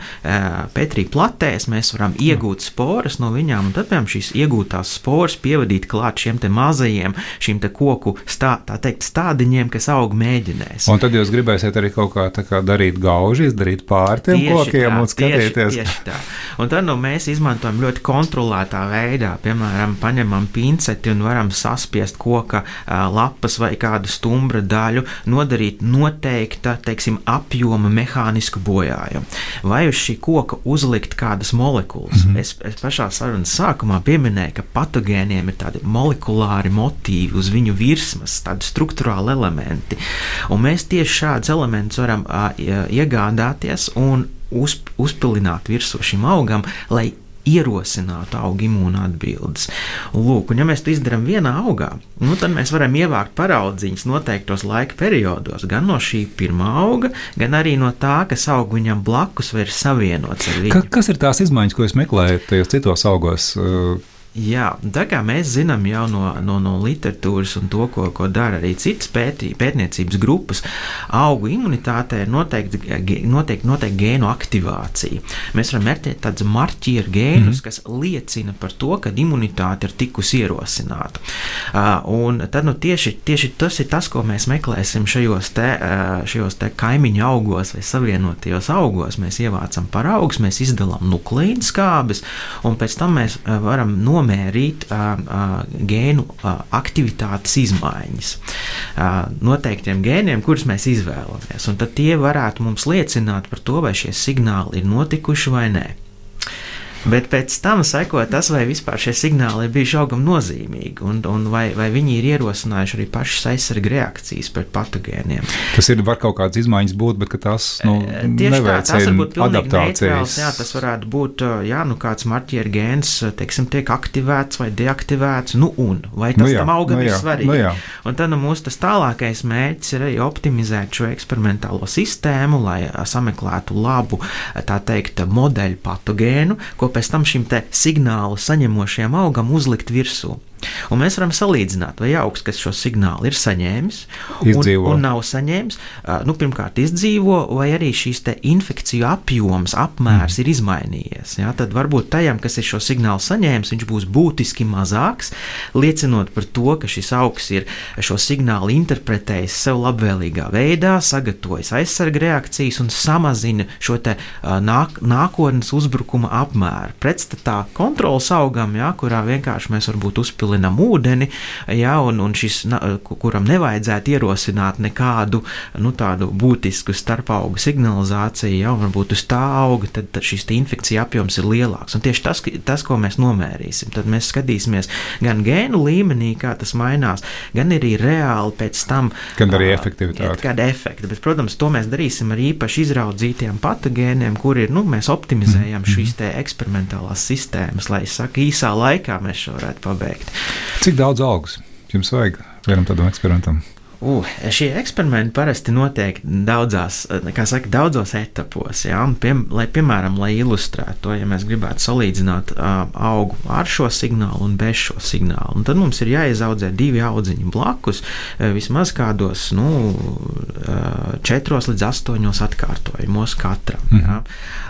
Speaker 4: Petrī platēs, mēs varam iegūt sporas no viņām, un tad, piemēram, šīs iegūtās sporas pievadīt klāt šiem te mazajiem, šīm te koku stā, tā teikt, stádiņiem, kas aug mēģinēs.
Speaker 3: Un tad jūs gribēsiet arī kaut kā, kā darīt gauži, darīt pār tiem tieši kokiem tā, un skatīties.
Speaker 4: Tieši, tieši tā. Un tad nu, mēs izmantojam ļoti kontrolētā veidā, piemēram, paņemam pinceti un varam saspiest koka lapas vai kādu stumbra daļu, nodarīt noteikta teiksim, apjoma mehānisku bojājumu. Vai uz šī koka uzlikt kādas molekulas. Mm -hmm. es, es pašā sarunas sākumā pieminēju, ka patogēniem ir tādi molekulāri motīvi uz viņu virsmas, tādi struktūrāli elementi. Un mēs tieši šādus elementus varam uh, iegādāties un uz, uzpilināt virsū šim augam, lai ierosinātu auga imūna atbildes. Lūk, un ja mēs to izdarām vienā augā, nu, tad mēs varam ievākt paraudzīņus noteiktos laika periodos, gan no šī pirmā auga, gan arī no tā, kas aug viņam blakus vai ir savienots ar viņu.
Speaker 3: Ka, kas ir tās izmaiņas, ko jūs meklējat tajos citos augos? Uh
Speaker 4: Jā, tā kā mēs zinām jau no, no, no literatūras un to, ko, ko dara arī citas pētī, pētniecības grupas, augu imunitātē ir noteikti, noteikti, noteikti gēnu aktivācija. Mēs varam mērķēt tādus marķieru gēnus, mm -hmm. kas liecina par to, ka imunitāte ir tikusi ierosināta. Uh, un tad nu, tieši, tieši tas ir tas, ko mēs meklēsim šajos, te, uh, šajos te kaimiņu augos vai savienotajos augos. Mēs ievācam paraugus, mēs izdalām nukleīdu skābes, un pēc tam mēs varam nomērīt nomērīt gēnu aktivitātes izmaiņas noteiktiem gēniem, kurus mēs izvēlamies. Un tad tie varētu mums liecināt par to, vai šie signāli ir notikuši vai nē. Bet pēc tam seko tas, vai vispār šie signāli ir bijuši augam nozīmīgi, un, un vai, vai viņi ir ierosinājuši arī pašas aizsarga reakcijas pret patogēniem.
Speaker 3: Tas ir var kaut kādas izmaiņas būt, bet tas nu,
Speaker 4: tieši tā, tas var būt pilnīgi neitrāls. Jā, tas varētu būt, jā, nu kāds marķieru gēns, teiksim, tiek aktivēts vai deaktivēts, nu un, vai tas nu jā, tam augam nu jā, ir svarīgi. Nu jā. un tad nu, mūsu tas tālākais mērķis ir arī optimizēt šo eksperimentālo sistēmu, lai sameklētu labu, tā teikt, modeļu patogēnu, ko ko pēc tam šim signālu saņemošajam augam uzlikt virsū. Un mēs varam salīdzināt, vai augs, kas šo signālu ir saņēmis
Speaker 3: izdzīvo.
Speaker 4: un, un nav saņēmis, nu, pirmkārt, izdzīvo, vai arī šīs infekciju apjoms, apmērs mm. ir izmainījies. Ja? Tad varbūt tajam, kas ir šo signālu saņēmis, viņš būs būtiski mazāks, liecinot par to, ka šis augs ir šo signālu interpretējis sev labvēlīgā veidā, sagatavojis aizsarga reakcijas un samazina šo te, nāk, nākotnes uzbrukuma apmēru. Tomēr pretstatā kontrols augam, ja, kurā vienkārši mēs varbūt uzpilinam ūdeni, ja, un, un šis, kuram nevajadzētu ierosināt nekādu nu, tādu būtisku starpaugu signalizāciju, ja, un varbūt uz tā auga, tad, tad šis infekcija apjoms ir lielāks. Un tieši tas, tas, ko mēs nomērīsim, tad mēs skatīsimies gan gēnu līmenī, kā tas mainās, gan arī reāli pēc tam.
Speaker 3: Gan arī efektivitāte.
Speaker 4: Kāda efekta, bet, protams, to mēs darīsim ar īpaši izraudzītiem patogēniem, kur ir, nu, mēs optimizējam mm. šīs te eksperimentālās sistēmas, lai, saka, īsā laikā mēs šo varētu pabeigt.
Speaker 3: Cik daudz augus jums vajag vienam tādam eksperimentam?
Speaker 4: Uh, šie eksperimenti parasti notiek daudzās, saka, daudzos etapos. Ja? Pie, lai, piemēram, lai ilustrētu to, ja mēs gribētu salīdzināt uh, augu ar šo signālu un bez šo signālu, un tad mums ir jāizaudzē divi audziņi blakus, uh, vismaz kādos nu, uh, četros līdz astoņos atkārtojumos katram. Mm ja?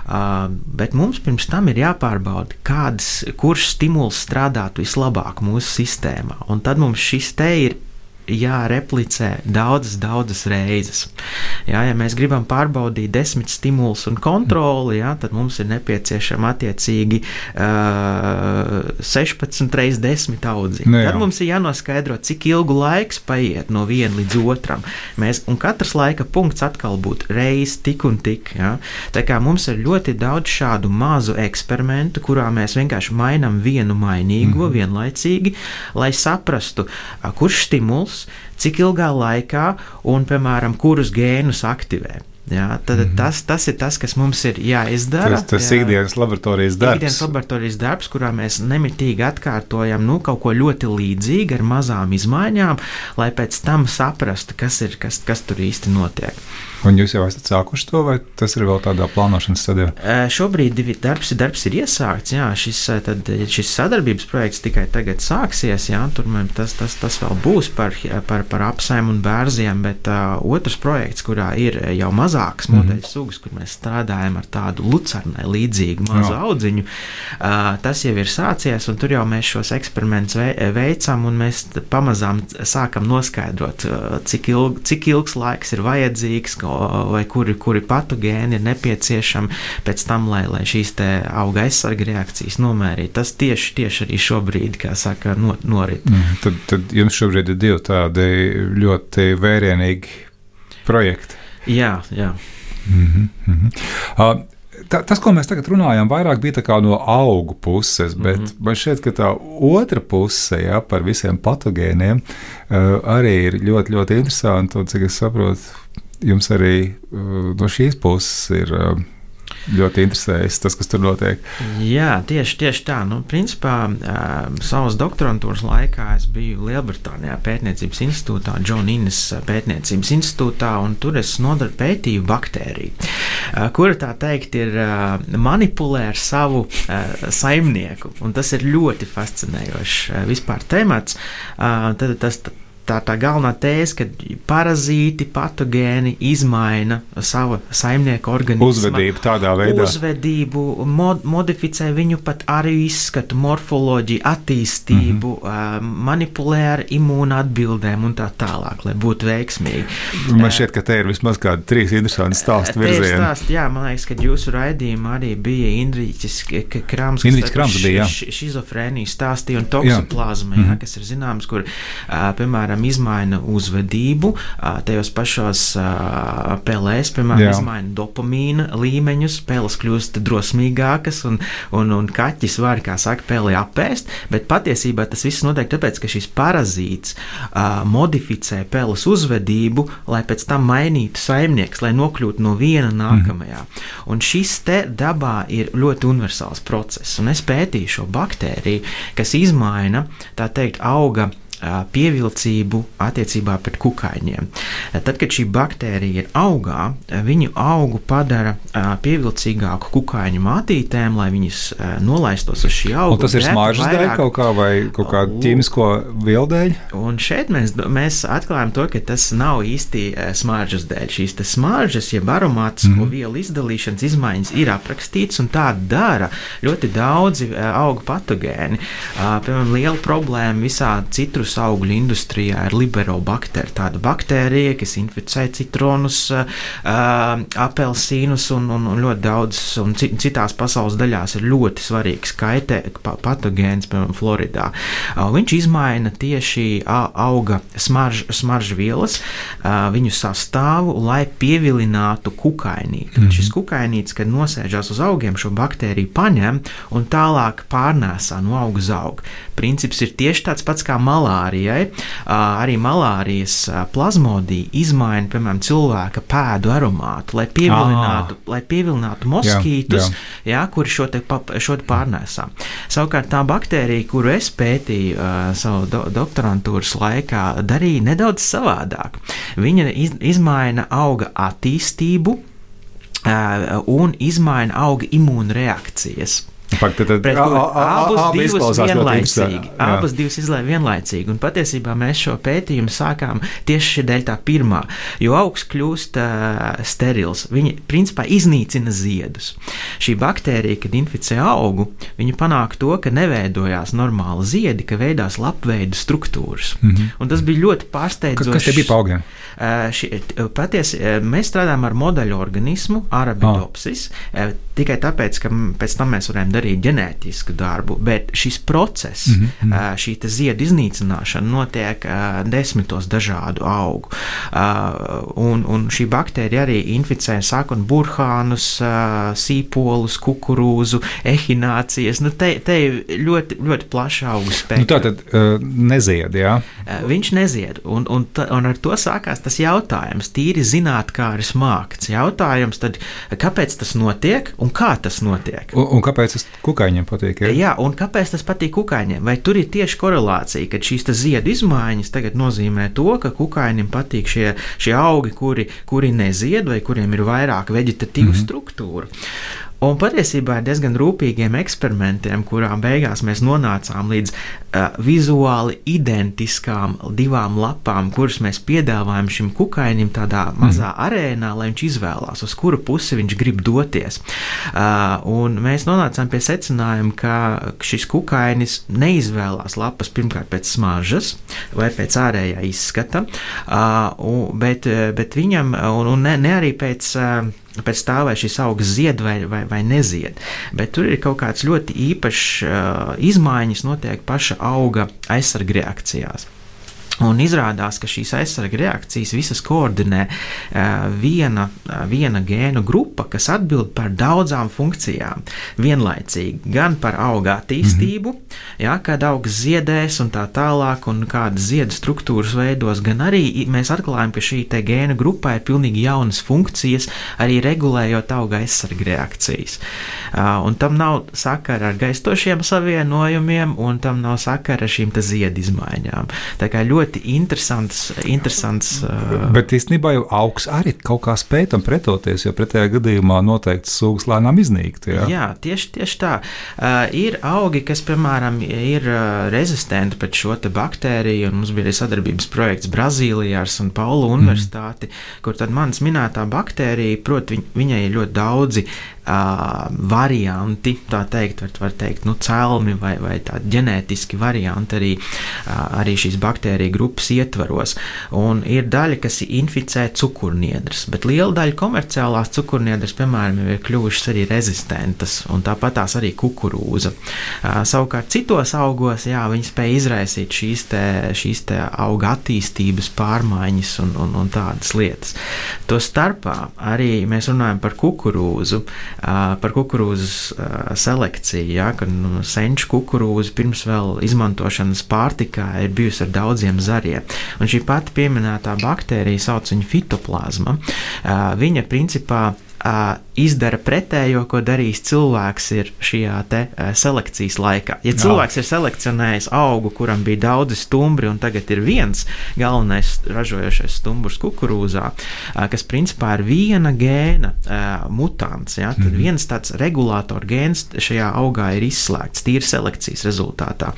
Speaker 4: uh, bet mums pirms tam ir jāpārbauda, kāds, kurš stimuls strādātu vislabāk mūsu sistēmā, un tad mums šis te ir jāreplicē daudzas, daudzas reizes. Jā, ja mēs gribam pārbaudīt desmit stimulus un kontroli, jā, tad mums ir nepieciešama attiecīgi uh, 16 reizes 10 audziņi. Nu, tad mums ir jānoskaidro, cik ilgu laiks paiet no viena līdz otram. Mēs, un katrs laika punkts atkal būtu reiz tik un tik. Jā. Tā kā mums ir ļoti daudz šādu mazu eksperimentu, kurā mēs vienkārši mainām vienu mainīgo mm -hmm. vienlaicīgi, lai saprastu, kurš stimuls cik ilgā laikā un, piemēram, kurus gēnus aktivē. Jā, tad, mm -hmm. tas, tas ir tas, kas mums ir jāizdara.
Speaker 3: Tas, tas ir ikdienas laboratorijas darbs.
Speaker 4: Ikdienas laboratorijas darbs, kurā mēs nemitīgi atkārtojam nu, kaut ko ļoti līdzīgu ar mazām izmaiņām, lai pēc tam saprastu, kas, ir, kas, kas tur īsti notiek.
Speaker 3: Un jūs jau esat sākuši to, vai tas ir vēl tādā plānošanas stadijā?
Speaker 4: Šobrīd darbs, darbs ir iesākts. Jā, šis, tad, šis sadarbības projekts tikai tagad sāksies. Jā, tur tas, tas, tas vēl būs par, par, par apsēm un bērziem, bet uh, otrs projekts, kurā ir jau mazāks mm -hmm. modeļu sugas, kur mēs strādājam ar tādu lucernu līdzīgu mazu jā. audziņu, uh, tas jau ir sācies, un tur jau mēs šos eksperimentus veicam, un mēs pamazām sākam noskaidrot, uh, cik, ilg, cik ilgs laiks ir vajadzīgs vai kuri, kuri patogēni ir nepieciešami pēc tam, lai, lai šīs auga aizsarga reakcijas nomērītu. Tas tieši, tieši arī šobrīd, kā saka, no, norit.
Speaker 3: Mm, tad, tad jums šobrīd ir divi tādi ļoti vērienīgi projekti.
Speaker 4: Jā, jā.
Speaker 3: Mm -hmm, mm -hmm. Uh, tā, tas, ko mēs tagad runājam, vairāk bija no augu puses, bet mm -hmm. man šķiet, ka tā otra puse ja, par visiem patogēniem uh, arī ir ļoti, ļoti interesanta. Cik es saprotu, jums arī uh, no šīs puses ir. Uh, ļoti interesējas tas, kas tur notiek.
Speaker 4: Jā, tieši, tieši tā. Nu, principā, uh, savas doktorantūras laikā es biju Lielbritānijā pētniecības institūtā, John Innes pētniecības institūtā, un tur es nodar, pētīju baktēriju, kura tā teikt ir manipulē ar savu saimnieku, un tas ir ļoti fascinējošs vispār temats. Tad, tas, tā, tā galvenā tēze, ka parazīti, patogēni izmaina savu saimnieku organismu.
Speaker 3: Uzvedību tādā veidā.
Speaker 4: Uzvedību, mod, modificē viņu pat arī izskatu, morfoloģiju, attīstību, mm -hmm. manipulē ar imūnu atbildēm un tā tālāk, lai būtu veiksmīgi.
Speaker 3: Man šķiet, ka te ir vismaz kādi trīs interesanti stāstu virzieni.
Speaker 4: Stāst, jā, man liekas, ka jūsu raidījumā arī bija Indriķis Krams,
Speaker 3: Indriķis Krams bija,
Speaker 4: jā. Šizofrēniju stāstīja un toksoplazma, jā. Jā, mhm. kas ir zināms, kur, piemēram, piemēram, izmaina uzvedību, tajos pašos pelēs, piemēram, Jā. izmaina dopamīna līmeņus, peles kļūst drosmīgākas un, un, un kaķis var, kā saka, peli apēst, bet patiesībā tas viss notiek tāpēc, ka šis parazīts modificē peles uzvedību, lai pēc tam mainītu saimnieks, lai nokļūtu no viena nākamajā. Mm. Un šis te dabā ir ļoti universāls process, un es pētīju šo baktēriju, kas izmaina, tā teikt, auga pievilcību attiecībā pret kukaiņiem. Tad, kad šī baktērija ir augā, viņu augu padara pievilcīgāku kukaiņu mātītēm, lai viņas nolaistos uz šī auga.
Speaker 3: Un tas ir smaržas dēļ kaut kā vai kaut kā ķīmisko vielu dēļ?
Speaker 4: Un šeit mēs, mēs atklājam to, ka tas nav īsti smaržas dēļ. Šīs smaržas, jeb aromātisko mm. vielu izdalīšanas izmaiņas ir aprakstīts, un tā dara ļoti daudzi augu patogēni. Piemēram, liela problēma visā citrus citrus augļu industrijā ir liberobakterija, tāda baktērija, kas inficē citronus, apelsīnus un, un, un ļoti daudz, un citās pasaules daļās ir ļoti svarīgs kaitē, patogēns, piemēram, Floridā. Viņš izmaina tieši auga smarž, smaržvielas, viņu sastāvu, lai pievilinātu kukainīti. Mm -hmm. Šis kukainīts, kad nosēžās uz augiem, šo baktēriju paņem un tālāk pārnēsā no auga uz augu. Princips ir tieši tāds pats kā malārijai. Arī malārijas plazmodija izmaina, piemēram, cilvēka pēdu aromātu, lai pievilinātu, ah. lai pievilinātu moskītus, jā, jā. Jā, kuri šo te, šo te pārnēsā. Savukārt tā baktērija, kuru es pētīju uh, savu do, doktorantūras laikā, darīja nedaudz savādāk. Viņa iz, izmaina auga attīstību uh, un izmaina auga imūnreakcijas.
Speaker 3: Pak, tad,
Speaker 4: pret kuru abus divus vienlaicīgi. Abus divus izlēja vienlaicīgi. Un patiesībā mēs šo pētījumu sākām tieši dēļ tā pirmā, jo augs kļūst uh, sterils. Viņi principā iznīcina ziedus. Šī baktērija, kad inficē augu, viņa panāk to, ka neveidojās normāli ziedi, ka veidās lapveidu struktūras. Mm -hmm. Un tas bija ļoti pārsteidzoši.
Speaker 3: Kas te bija pa augiem?
Speaker 4: Uh, ši, patiesi, mēs strādājam ar modeļu organismu, arabidopsis, oh. Tikai tāpēc, ka pēc tam mēs varējām darīt ģenētisku darbu, bet šis process, mm -hmm. šī ziedu iznīcināšana notiek desmitos dažādu augu. Un, un šī baktērija arī inficē sākot burkānus, sīpolus, kukurūzu, ehinācijas. Nu, te, te ir ļoti, ļoti plaša augu spektra.
Speaker 3: Nu, tā tad nezied, jā?
Speaker 4: Viņš nezied, un, un, un ar to sākās tas jautājums, tīri zinātnākāris mākts. Jautājums tad, kāpēc tas notiek un kā tas notiek?
Speaker 3: Un, un kāpēc tas kukaiņiem patīk. Ja?
Speaker 4: Jā, un kāpēc tas patīk kukaiņiem? Vai tur ir tieši korelācija, ka šīs ziedu izmaiņas tagad nozīmē to, ka kukaiņiem patīk šie, šie augi, kuri, kuri nezied vai kuriem ir vairāk veģetatīva mm -hmm. struktūra? Un patiesībā ir diezgan rūpīgiem eksperimentiem, kurām beigās mēs nonācām līdz uh, vizuāli identiskām divām lapām, kuras mēs piedāvājam šim kukainim tādā mazā mm. arēnā, lai viņš izvēlās, uz kuru pusi viņš grib doties. Uh, mēs nonācām pie secinājuma, ka šis kukainis neizvēlās lapas pirmkārt pēc smaržas vai pēc ārējā izskata, uh, bet, bet viņam un, un ne, ne arī pēc. Uh, pēc tā, vai šis augs zied vai, vai, vai nezied. Bet tur ir kaut kāds ļoti īpašs uh, izmaiņas notiek paša auga aizsargreakcijās. Un izrādās, ka šīs aizsarga reakcijas visas koordinē uh, viena, uh, viena gēnu grupa, kas atbild par daudzām funkcijām vienlaicīgi. Gan par auga attīstību, mm -hmm. ja, kad augs ziedēs un tā tālāk, un kādas ziedu struktūras veidos, gan arī mēs atklājam, ka šī gēnu grupā ir pilnīgi jaunas funkcijas, arī regulējot auga aizsarga reakcijas. Uh, un tam nav sakara ar gaistošiem savienojumiem, un tam nav sakara ar šīm ziedu izmaiņām. Tā kā ļoti ļoti interesants. interesants uh...
Speaker 3: Bet īstenībā jau augs arī kaut kā spēj tam pretoties, jo pretējā gadījumā noteikti sugas lēnām iznīktu.
Speaker 4: Jā, jā tieši, tieši tā. Uh, ir augi, kas, piemēram, ir uh, rezistenti pret šo baktēriju, un mums bija arī sadarbības projekts Brazīlijā ar San Paulo mhm. Universitāti, mm. kur tad manas minētā baktērija, proti, viņ, viņai ir ļoti daudzi uh, varianti, tā teikt, var, var teikt, nu, cēlmi vai, vai tādi ģenētiski varianti arī, uh, arī šīs baktēriju grupas ietvaros. Un ir daļa, kas inficē cukurniedras, bet liela daļa komerciālās cukurniedras, piemēram, ir kļuvušas arī rezistentas, un tāpat tās arī kukurūza. Uh, savukārt citos augos, jā, viņi spēj izraisīt šīs, te, šīs te auga attīstības pārmaiņas un, un, un tādas lietas. To starpā arī mēs runājam par kukurūzu par kukurūzas selekciju, ja, kad nu, senču kukurūza pirms vēl izmantošanas pārtikā ir bijusi ar daudziem zariem. Un šī pati pieminētā baktērija sauc viņu fitoplazma. Viņa principā izdara pretējo, ko darīs cilvēks ir šajā te, selekcijas laikā. Ja cilvēks Jā. ir selekcionējis augu, kuram bija daudzi stumbri, un tagad ir viens galvenais ražojošais stumbrs kukurūzā, kas principā ir viena gēna mutants, ja, tad mm. viens tāds regulātor gēns šajā augā ir izslēgts tīri selekcijas rezultātā.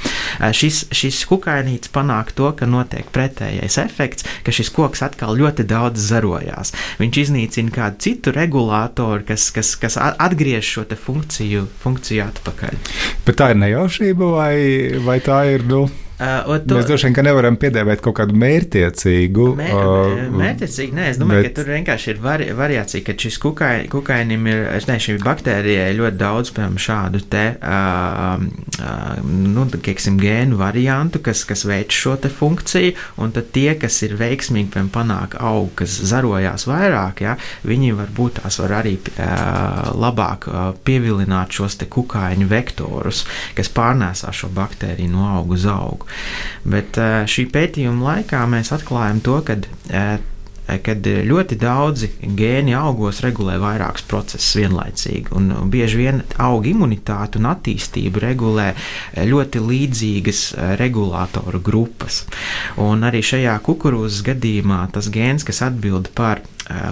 Speaker 4: Šis, šis kukainīts panāk to, ka notiek pretējais efekts, ka šis koks atkal ļoti daudz zarojās. Viņš iznīcina kādu citu regulātoru, kas, kas, kas atgriež šo funkciju, funkciju atpakaļ.
Speaker 3: Bet tā ir nejaušība vai, vai tā ir? Nu...
Speaker 4: Uh, to...
Speaker 3: Mēs droši vien nevaram piedāvāt kaut kādu mērķtiecīgu.
Speaker 4: Mē, uh, mērķtiecīgi, nē, es domāju, bet... ka tur vienkārši ir vari, variācija, ka šis kukai, kukainim ir, nezinu, šī baktērijai ļoti daudz, piemēram, šādu te, uh, uh, nu, kieksim, gēnu variantu, kas, kas veic šo te funkciju, un tad tie, kas ir veiksmīgi, piemēram, panāk augu, kas zarojās vairāk, ja, viņi varbūt tās var arī uh, labāk uh, pievilināt šos te kukaiņu vektorus, kas pārnēsā šo baktēriju no augu uz augu. Bet šī pētījuma laikā mēs atklājam to, ka kad ļoti daudzi gēni augos regulē vairākus procesus vienlaicīgi. Un bieži vien auga imunitāte un attīstība regulē ļoti līdzīgas regulātoru grupas. Un arī šajā kukurūzas gadījumā tas gēns, kas atbild par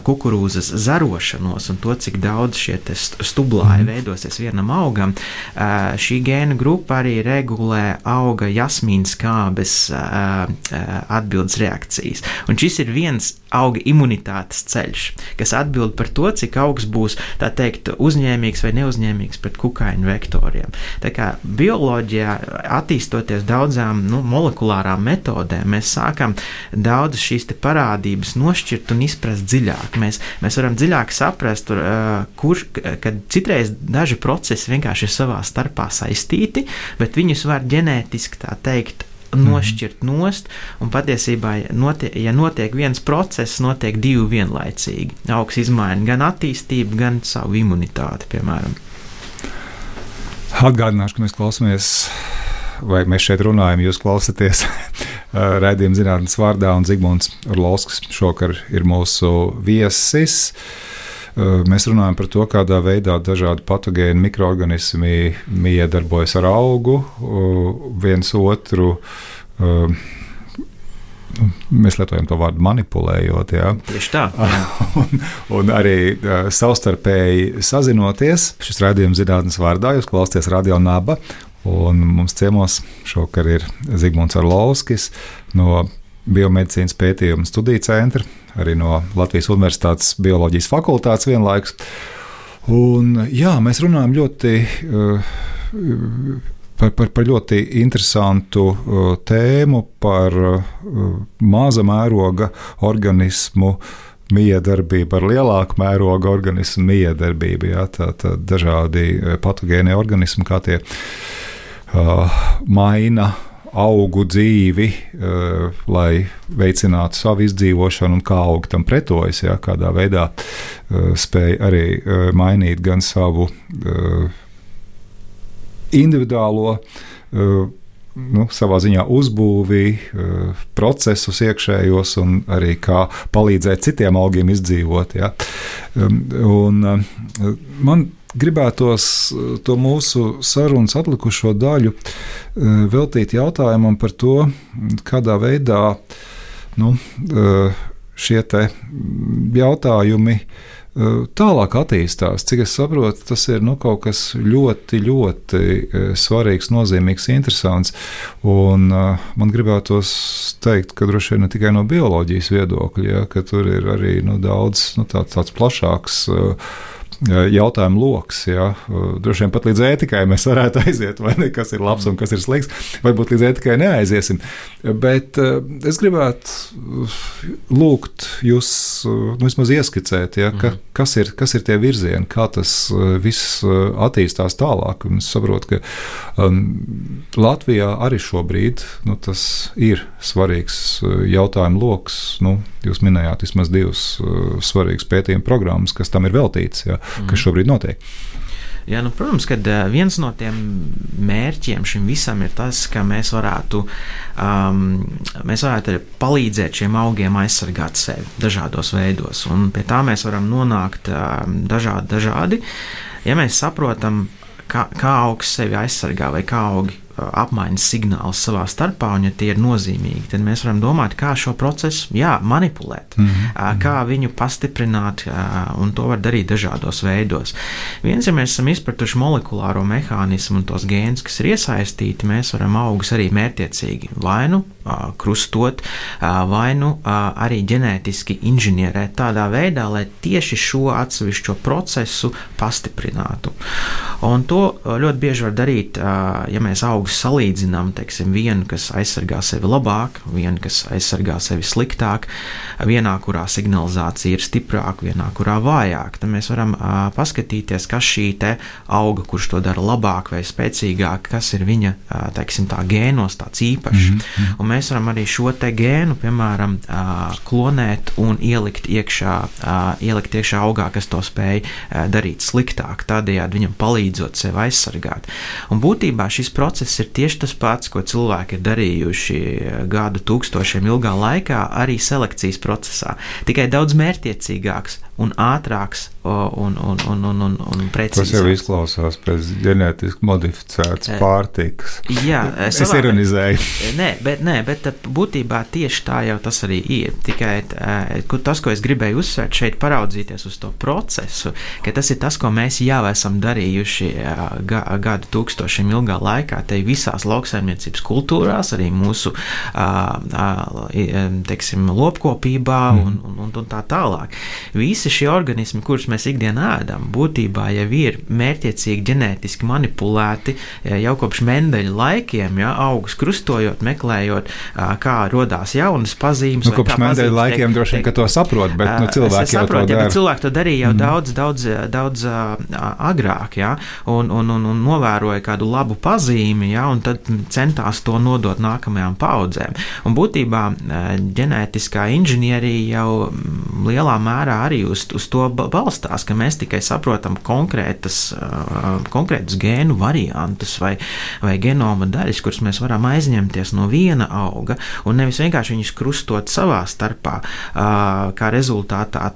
Speaker 4: kukurūzas zarošanos un to, cik daudz šie stublāji mm. veidosies vienam augam, šī gēnu grupa arī regulē auga jasmīna skābes atbildes reakcijas. Un šis ir viens auga imunitātes ceļš, kas atbild par to, cik augs būs teikt, uzņēmīgs vai neuzņēmīgs pret kukaiņu vektoriem. Tā kā bioloģijā, attīstoties daudzām nu, molekulārām metodēm, mēs sākam daudzas šīs parādības nošķirt un izprast dziļāk. Mēs, mēs varam dziļāk saprast, tur, kurš, kad citreiz daži procesi vienkārši ir savā starpā saistīti, bet viņus var ģenētiski tā teikt nošķirt nost, un patiesībā, notiek, ja notiek viens process, notiek divi vienlaicīgi. Augs izmaina gan attīstību, gan savu imunitāti, piemēram.
Speaker 3: Atgādināšu, ka mēs klausāmies, vai mēs šeit runājam, jūs klausāties raidījuma zinātnes vārdā, un Zigmunds Orlovskis šokar ir mūsu viesis. Mēs runājam par to, kādā veidā dažādi patogēni mikroorganismi iedarbojas ar augu, viens otru. Mēs lietojam to vārdu manipulējot. Jā.
Speaker 4: Tieši tā.
Speaker 3: un, un arī savstarpēji sazinoties. Šis raidījums zinātnes vārdā jūs klausāties Radio Naba. Un mums ciemos šokar ir Zigmunds Arlovskis no Biomedicīnas pētījuma studiju centra arī no Latvijas Universitātes bioloģijas fakultātes vienlaikus. Un, jā, mēs runājam ļoti. Uh, par, par, par ļoti interesantu uh, tēmu, par uh, maza mēroga organismu miedarbību, ar lielāku mēroga organismu miedarbību. Jā, tā, tā dažādi patogēni organismi, kā tie uh, maina augu dzīvi, uh, lai veicinātu savu izdzīvošanu, un kā augi tam pretojas, ja, kādā veidā uh, spēj arī uh, mainīt gan savu individuālo nu, savā ziņā uzbūvī procesus iekšējos un arī kā palīdzēt citiem augiem izdzīvot. Ja. Um, un, man gribētos eh, to mūsu sarunas atlikušo daļu eh, veltīt jautājumam par to, kādā veidā nu, eh, šie jautājumi tālāk attīstās. Cik es saprotu, tas ir nu, kaut kas ļoti, ļoti svarīgs, nozīmīgs, interesants. Un, man gribētos teikt, ka droši vien ne tikai no bioloģijas viedokļa, ja, ka tur ir arī nu, daudz nu, tāds, tāds plašāks jautājumu lokus. Ja? Droši vien pat līdz ētikai mēs varētu aiziet, vai ne, kas ir labs un kas ir slikts. Varbūt līdz ētikai neaiziesim. Bet es gribētu lūgt jūs nu, vismaz ieskicēt, ja, ka, mhm. kas, ir, kas ir tie virzieni, kā tas viss attīstās tālāk. Un es saprotu, ka um, Latvijā arī šobrīd nu, tas ir svarīgs jautājumu lokus. Nu, jūs minējāt vismaz divas uh, svarīgas pētījuma programmas, kas tam ir veltītas. Ja mm. kas šobrīd notiek.
Speaker 4: Jā, nu, protams, ka viens no tiem mērķiem šim visam ir tas, ka mēs varētu, um, mēs varētu palīdzēt šiem augiem aizsargāt sevi dažādos veidos. Un pie tā mēs varam nonākt um, dažādi, dažādi. Ja mēs saprotam, kā, kā augs sevi aizsargā vai kā augi apmaiņas signālus savā starpā, un ja tie ir nozīmīgi, tad mēs varam domāt, kā šo procesu jā, manipulēt, mm -hmm. kā viņu pastiprināt, un to var darīt dažādos veidos. Viens, ja mēs esam izpratuši molekulāro mehānismu un tos gēnus, kas ir iesaistīti, mēs varam augus arī mērķiecīgi vai nu krustot, vai nu arī ģenētiski inženierēt tādā veidā, lai tieši šo atsevišķo procesu pastiprinātu. Un to ļoti bieži var darīt, ja mēs augus augus salīdzinām, teiksim, vienu, kas aizsargā sevi labāk, vienu, kas aizsargā sevi sliktāk, vienā, kurā signalizācija ir stiprāka, vienā, kurā vājāka, tad mēs varam uh, paskatīties, kas šī auga, kurš to dara labāk vai spēcīgāk, kas ir viņa, uh, teiksim, tā gēnos tāds īpašs. Mm -hmm. Un mēs varam arī šo te gēnu, piemēram, uh, klonēt un ielikt iekšā, uh, ielikt iekšā augā, kas to spēj uh, darīt sliktāk, tādējādi viņam palīdzot sevi aizsargāt. Un būtībā šis process ir tieši tas pats, ko cilvēki ir darījuši gadu tūkstošiem ilgā laikā, arī selekcijas procesā, tikai daudz mērķiecīgāks un ātrāks un, un, un, un, un, un precīzāks.
Speaker 3: Tas jau izklausās pēc ģenētiski modificētas pārtikas.
Speaker 4: Jā,
Speaker 3: es savā, ironizēju.
Speaker 4: Nē, bet, nē, bet būtībā tieši tā jau tas arī ir. Tikai tas, ko es gribēju uzsvērt šeit, paraudzīties uz to procesu, ka tas ir tas, ko mēs jau esam darījuši gadu tūkstošiem ilgā laikā, te visās lauksaimniecības kultūrās, arī mūsu teiksim, lopkopībā un, un, un, un tā tālāk. Visi visi šie organismi, kurus mēs ikdienā ēdam, būtībā jau ir mērķiecīgi ģenētiski manipulēti jau kopš Mendeļa laikiem, ja augus krustojot, meklējot, kā radās jaunas pazīmes.
Speaker 3: Nu, kopš Mendeļa laikiem droši vien, ka to saprot, bet nu, cilvēki jau
Speaker 4: saprot,
Speaker 3: to
Speaker 4: dara. Ja, cilvēki to darīja jau mm. daudz, daudz, daudz agrāk, ja, un, un, un, un novēroja kādu labu pazīmi, ja, un tad centās to nodot nākamajām paudzēm. Un būtībā ģenētiskā inženierija jau lielā mērā arī uz, uz to balstās, ka mēs tikai saprotam konkrētas, konkrētas gēnu variantus vai, vai genoma daļas, kuras mēs varam aizņemties no viena auga un nevis vienkārši viņus krustot savā starpā, kā rezultātā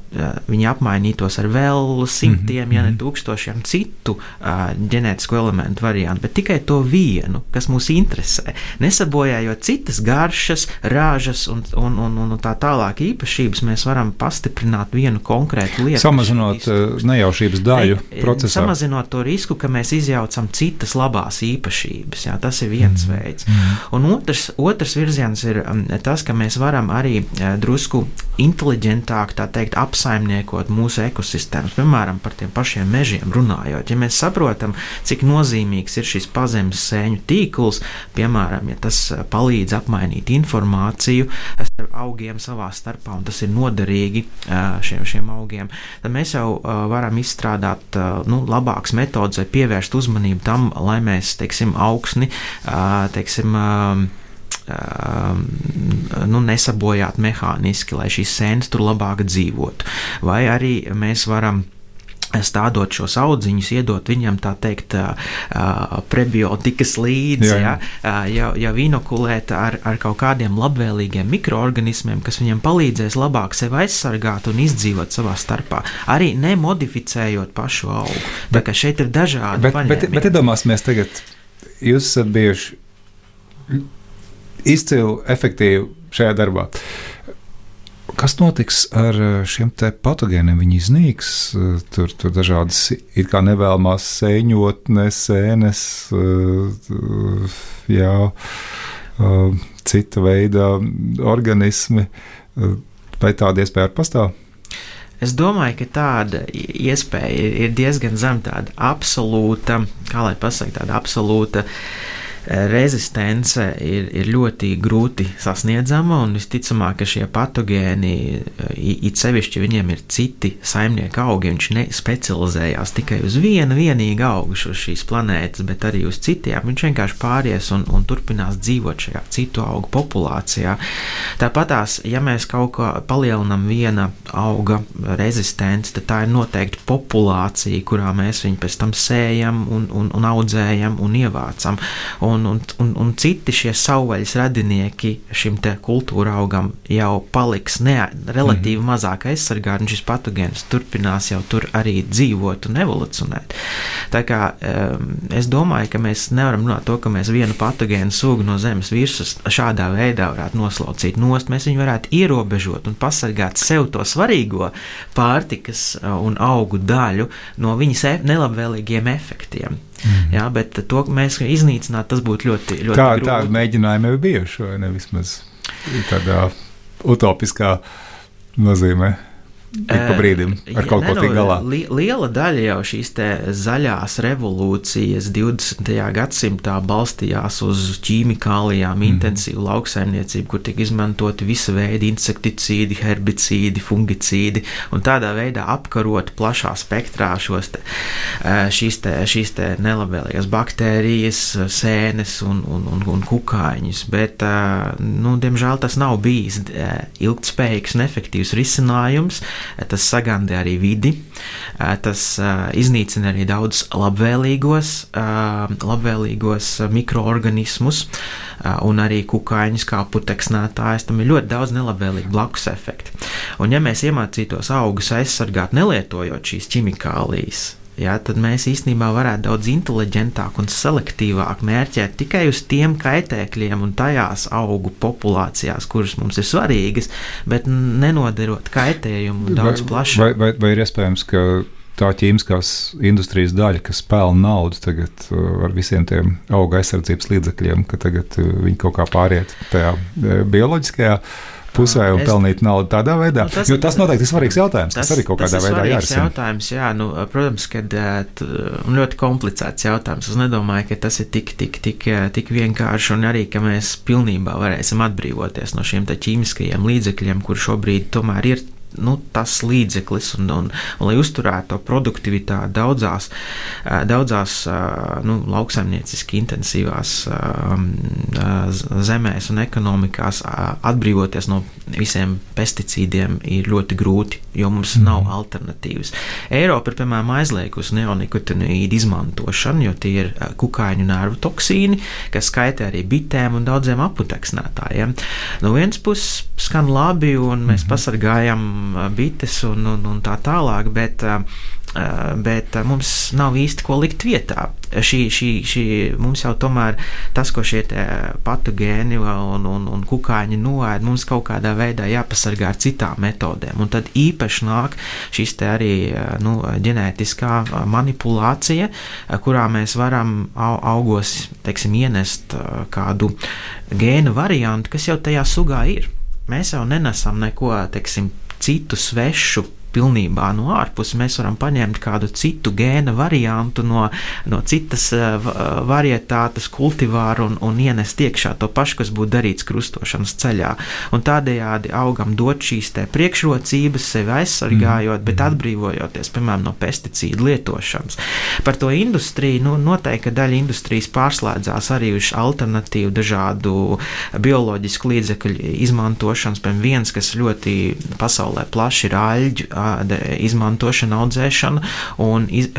Speaker 4: viņi apmainītos ar vēl simtiem, mm -hmm. ja ne mhm. tūkstošiem citu ģenētisku elementu variantu, bet tikai to vienu, kas mūs interesē, nesabojājot citas garšas, rāžas un, un, un, un tā tālāk īpašības, mēs varam pastiprināt vienu konkrētu konkrētu lietu.
Speaker 3: Samazinot eh, nejaušības daļu ne, procesā.
Speaker 4: Samazinot to risku, ka mēs izjaucam citas labās īpašības. Jā, tas ir viens mm. veids. Mm. Un otrs, otrs virziens ir um, tas, ka mēs varam arī eh, drusku inteliģentāk teikt, apsaimniekot mūsu ekosistēmas, piemēram, par tiem pašiem mežiem runājot. Ja mēs saprotam, cik nozīmīgs ir šis pazemes sēņu tīkls, piemēram, ja tas eh, palīdz apmainīt informāciju starp augiem savā starpā, un tas ir noderīgi šiem, šiem augiem, tad mēs jau uh, varam izstrādāt uh, nu, labākas metodas vai pievērst uzmanību tam, lai mēs, teiksim, augsni, uh, teiksim, uh, nu, nesabojāt mehāniski, lai šīs sēnes tur labāk dzīvotu. Vai arī mēs varam stādot šos audziņus, iedot viņam tā teikt, prebiotikas līdzi, jā, jā. Ja, jau, jau inokulēt ar, ar kaut kādiem labvēlīgiem mikroorganismiem, kas viņam palīdzēs labāk sevi aizsargāt un izdzīvot savā starpā, arī nemodificējot pašu augu. Bet, tā kā šeit ir dažādi.
Speaker 3: Bet, paņēmumi. bet, bet iedomāsimies tagad, jūs esat bijuši izcili efektīvi šajā darbā. Uh, Kas notiks ar eh, šiem patogēniem? Viņi iznīks, eh, tur, tur dažādas it kā nevēlamās sēņotnes, sēnes, eh, jā, cita veida organismi. Vai tāda iespēja pastāv?
Speaker 4: Es domāju, ka tāda iespēja ir diezgan zem, tāda absolūta, kā lai pasakā, tāda absolūta uh, rezistence ir, ir ļoti grūti sasniedzama, un visticamāk, ka šie patogēni, it sevišķi viņiem ir citi saimnieki augi, viņš nespecializējās tikai uz vienu vienīgu augu uz šīs planētas, bet arī uz citiem. Viņš vienkārši pāries un, un turpinās dzīvot šajā citu augu populācijā. Tāpatās, ja mēs kaut ko palielinam viena auga rezistenci, tad tā ir noteikti populācija, kurā mēs viņu pēc tam sējam un, un, un audzējam un ievācam. Un un, un, un, un citi šie savvaļas radinieki šim te kultūra augam jau paliks ne, relatīvi mm -hmm. mazāk aizsargāti, un šis patogēns turpinās jau tur arī dzīvot un evolucionēt. Tā kā um, es domāju, ka mēs nevaram runāt to, ka mēs vienu patogēnu sugu no zemes virsmas šādā veidā varētu noslaucīt nost, mēs viņu varētu ierobežot un pasargāt sev to svarīgo pārtikas uh, un augu daļu no viņas e nelabvēlīgiem efektiem. Mm. Jā, bet to mēs iznīcināt, tas būtu ļoti, ļoti
Speaker 3: tā, grūti. Tādi mēģinājumi jau bijuši, vai ne vismaz tādā utopiskā nozīmē. Ik pa brīdim ar kaut ko tik galā.
Speaker 4: Li, liela daļa jau šīs zaļās revolūcijas 20. gadsimtā balstījās uz ķīmikālijām, mm. intensīvu lauksaimniecību, kur tika izmantoti visa veida insekticīdi, herbicīdi, fungicīdi, un tādā veidā apkarot plašā spektrā šos te, šīs, te, šīs te nelabvēlīgās baktērijas, sēnes un, un, un, un kukaiņus, bet, nu, diemžēl tas nav bijis ilgtspējīgs un efektīvs risinājums tas sagandē arī vidi, tas iznīcina arī daudz labvēlīgos, labvēlīgos mikroorganismus un arī kukaiņus kā puteksnētājs. Tam ir ļoti daudz nelabvēlīgu blakus efektu. Un ja mēs iemācītos augus aizsargāt nelietojot šīs ķimikālijas, ja, tad mēs īstenībā varētu daudz inteliģentāk un selektīvāk mērķēt tikai uz tiem kaitēkļiem un tajās augu populācijās, kuras mums ir svarīgas, bet nenodarot kaitējumu daudz plašāk.
Speaker 3: Vai, vai, vai ir iespējams, ka tā ķīmiskās industrijas daļa, kas pelna naudu tagad uh, ar visiem tiem auga aizsardzības līdzekļiem, ka tagad uh, viņi kaut kā pāriet tajā uh, bioloģiskajā pusē un es, pelnīt naudu tādā veidā? Nu, tas, jo tas noteikti ir svarīgs jautājums. Tas, tas arī kaut kādā veidā jārisina.
Speaker 4: Jautājums, jā, nu, protams, ka ļoti komplicēts jautājums. Es nedomāju, ka tas ir tik, tik, tik, tik vienkārši un arī, ka mēs pilnībā varēsim atbrīvoties no šiem ķīmiskajiem līdzekļiem, kur šobrīd tomēr ir nu, tas līdzeklis, un, un, un lai uzturētu to produktivitāti daudzās, daudzās nu, lauksaimnieciski intensīvās zemēs un ekonomikās, atbrīvoties no visiem pesticīdiem ir ļoti grūti, jo mums mm. nav alternatīvas. Eiropa ir piemēram aizliegusi neonikotinoīdu izmantošanu, jo tie ir kukaiņu nervu toksīni, kas kaitē arī bitēm un daudziem aputeksnētājiem. No vienas puses skan labi, un mēs mm. pasargājam bites un, un, un tā tālāk, bet, bet mums nav īsti ko likt vietā. Šī, šī, šī, mums jau tomēr tas, ko šie patogēni un, un, un kukaiņi noēd, mums kaut kādā veidā jāpasargā ar citām metodēm. Un tad īpaši nāk šis te arī nu, ģenētiskā manipulācija, kurā mēs varam augos, teiksim, ienest kādu gēnu variantu, kas jau tajā sugā ir. Mēs jau nenesam neko, teiksim, citu svešu pilnībā no ārpuses. Mēs varam paņemt kādu citu gēna variantu no, no citas uh, varietātes, kultivāru un, un ienest iekšā to pašu, kas būtu darīts krustošanas ceļā. Un tādējādi augam dot šīs priekšrocības, sevi aizsargājot, mm. bet atbrīvojoties, piemēram, no pesticīdu lietošanas. Par to industriju, nu, noteikti daļa industrijas pārslēdzās arī uz alternatīvu dažādu bioloģisku līdzekļu izmantošanas. Piemēram, viens, kas ļoti pasaulē plaši ir aļģu izmantošana, audzēšana un iz,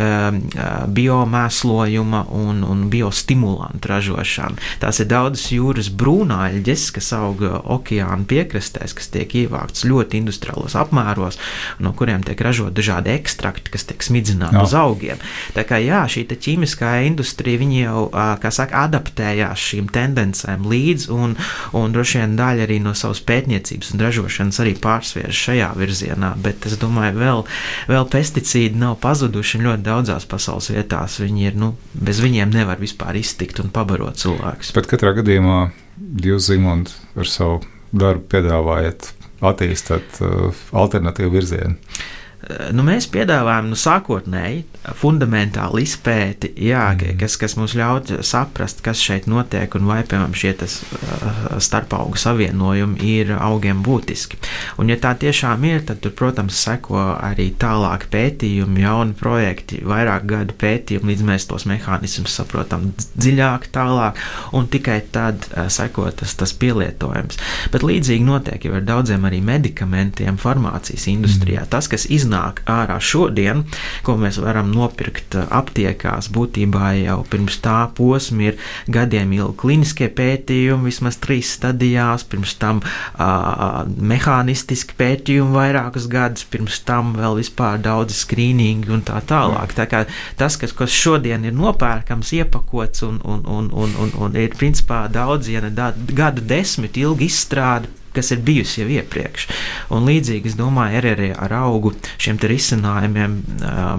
Speaker 4: biomēslojuma un, un biostimulantu ražošana. Tās ir daudzas jūras brūnāļģes, kas aug okeāna piekrastēs, kas tiek ievāktas ļoti industriālos apmēros, no kuriem tiek ražot dažādi ekstrakti, kas tiek smidzināti no. uz augiem. Tā kā jā, šī ķīmiskā industrija jau, kā saka, adaptējās šīm tendencēm līdzi un, un droši vien daļa arī no savas pētniecības un ražošanas arī pārsviež šajā virzienā, bet es domāju, domāju, vēl, vēl pesticīdi nav pazuduši ļoti daudzās pasaules vietās. Viņi ir, nu, bez viņiem nevar vispār iztikt un pabarot cilvēkus.
Speaker 3: Bet katrā gadījumā jūs, Zimond, ar savu darbu piedāvājat attīstīt uh, alternatīvu virzienu.
Speaker 4: Nu, mēs piedāvājam nu, sākotnēji fundamentālu izpēti, jā, mm. kas, kas mums ļauj saprast, kas šeit notiek un vai, piemēram, šie tas, uh, starpaugu savienojumi ir augiem būtiski. Un, ja tā tiešām ir, tad tur, protams, seko arī tālāk pētījumi, jauni projekti, vairāk gadu pētījumi, līdz mēs tos mehānismus saprotam dziļāk, tālāk, un tikai tad seko tas, tas pielietojums. Bet līdzīgi notiek jau ar daudziem arī medikamentiem farmācijas industrijā. Mm. Tas, kas iznāk iznāk ārā šodien, ko mēs varam nopirkt uh, aptiekās, būtībā jau pirms tā posma ir gadiem ilgi kliniskie pētījumi, vismaz trīs stadijās, pirms tam uh, mehānistiski pētījumi vairākus gadus, pirms tam vēl vispār daudz skrīningi un tā tālāk. Tā kā tas, kas, kas šodien ir nopērkams, iepakots un, un, un, un, un, un ir principā daudz, ja ne gadu desmit ilgi izstrādi kas ir bijusi jau iepriekš. Un līdzīgi es domāju, arī, arī ar augu šiem risinājumiem,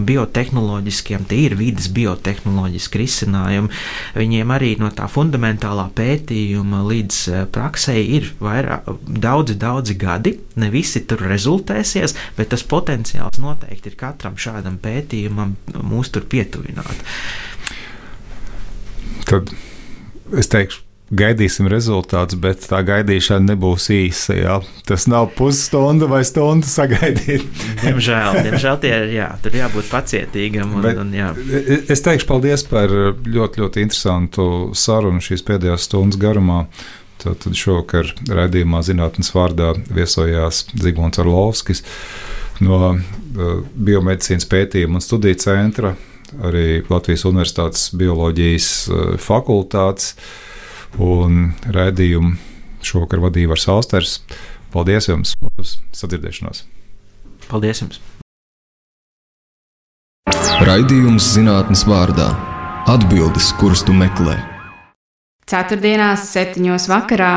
Speaker 4: biotehnoloģiskiem, tie ir vidas biotehnoloģiski risinājumi. Viņiem arī no tā fundamentālā pētījuma līdz praksē ir vairāk, daudzi, daudzi gadi. Ne visi tur rezultēsies, bet tas potenciāls noteikti ir katram šādam pētījumam mūs tur pietuvināt.
Speaker 3: Tad es teikšu, gaidīsim rezultātus, bet tā gaidīšana nebūs īsa. Jā. Tas nav pusstunda vai stunda sagaidīt.
Speaker 4: diemžēl, diemžēl tie ir jā, tur jābūt pacietīgam. Un, bet, un, jā.
Speaker 3: es teikšu paldies par ļoti, ļoti interesantu sarunu šīs pēdējās stundas garumā. Tad, šovakar raidījumā zinātnes vārdā viesojās Zigmunds Arlovskis no uh, Biomedicīnas pētījuma un studiju centra, arī Latvijas Universitātes bioloģijas uh, fakultātes. Un raidījumu šovakar vadīja Vars Austers. Paldies jums uz sadzirdēšanos!
Speaker 4: Paldies jums!
Speaker 1: Raidījums zinātnes vārdā - atbildes, kuras tu meklē.
Speaker 2: Ceturtdienās, septiņos vakarā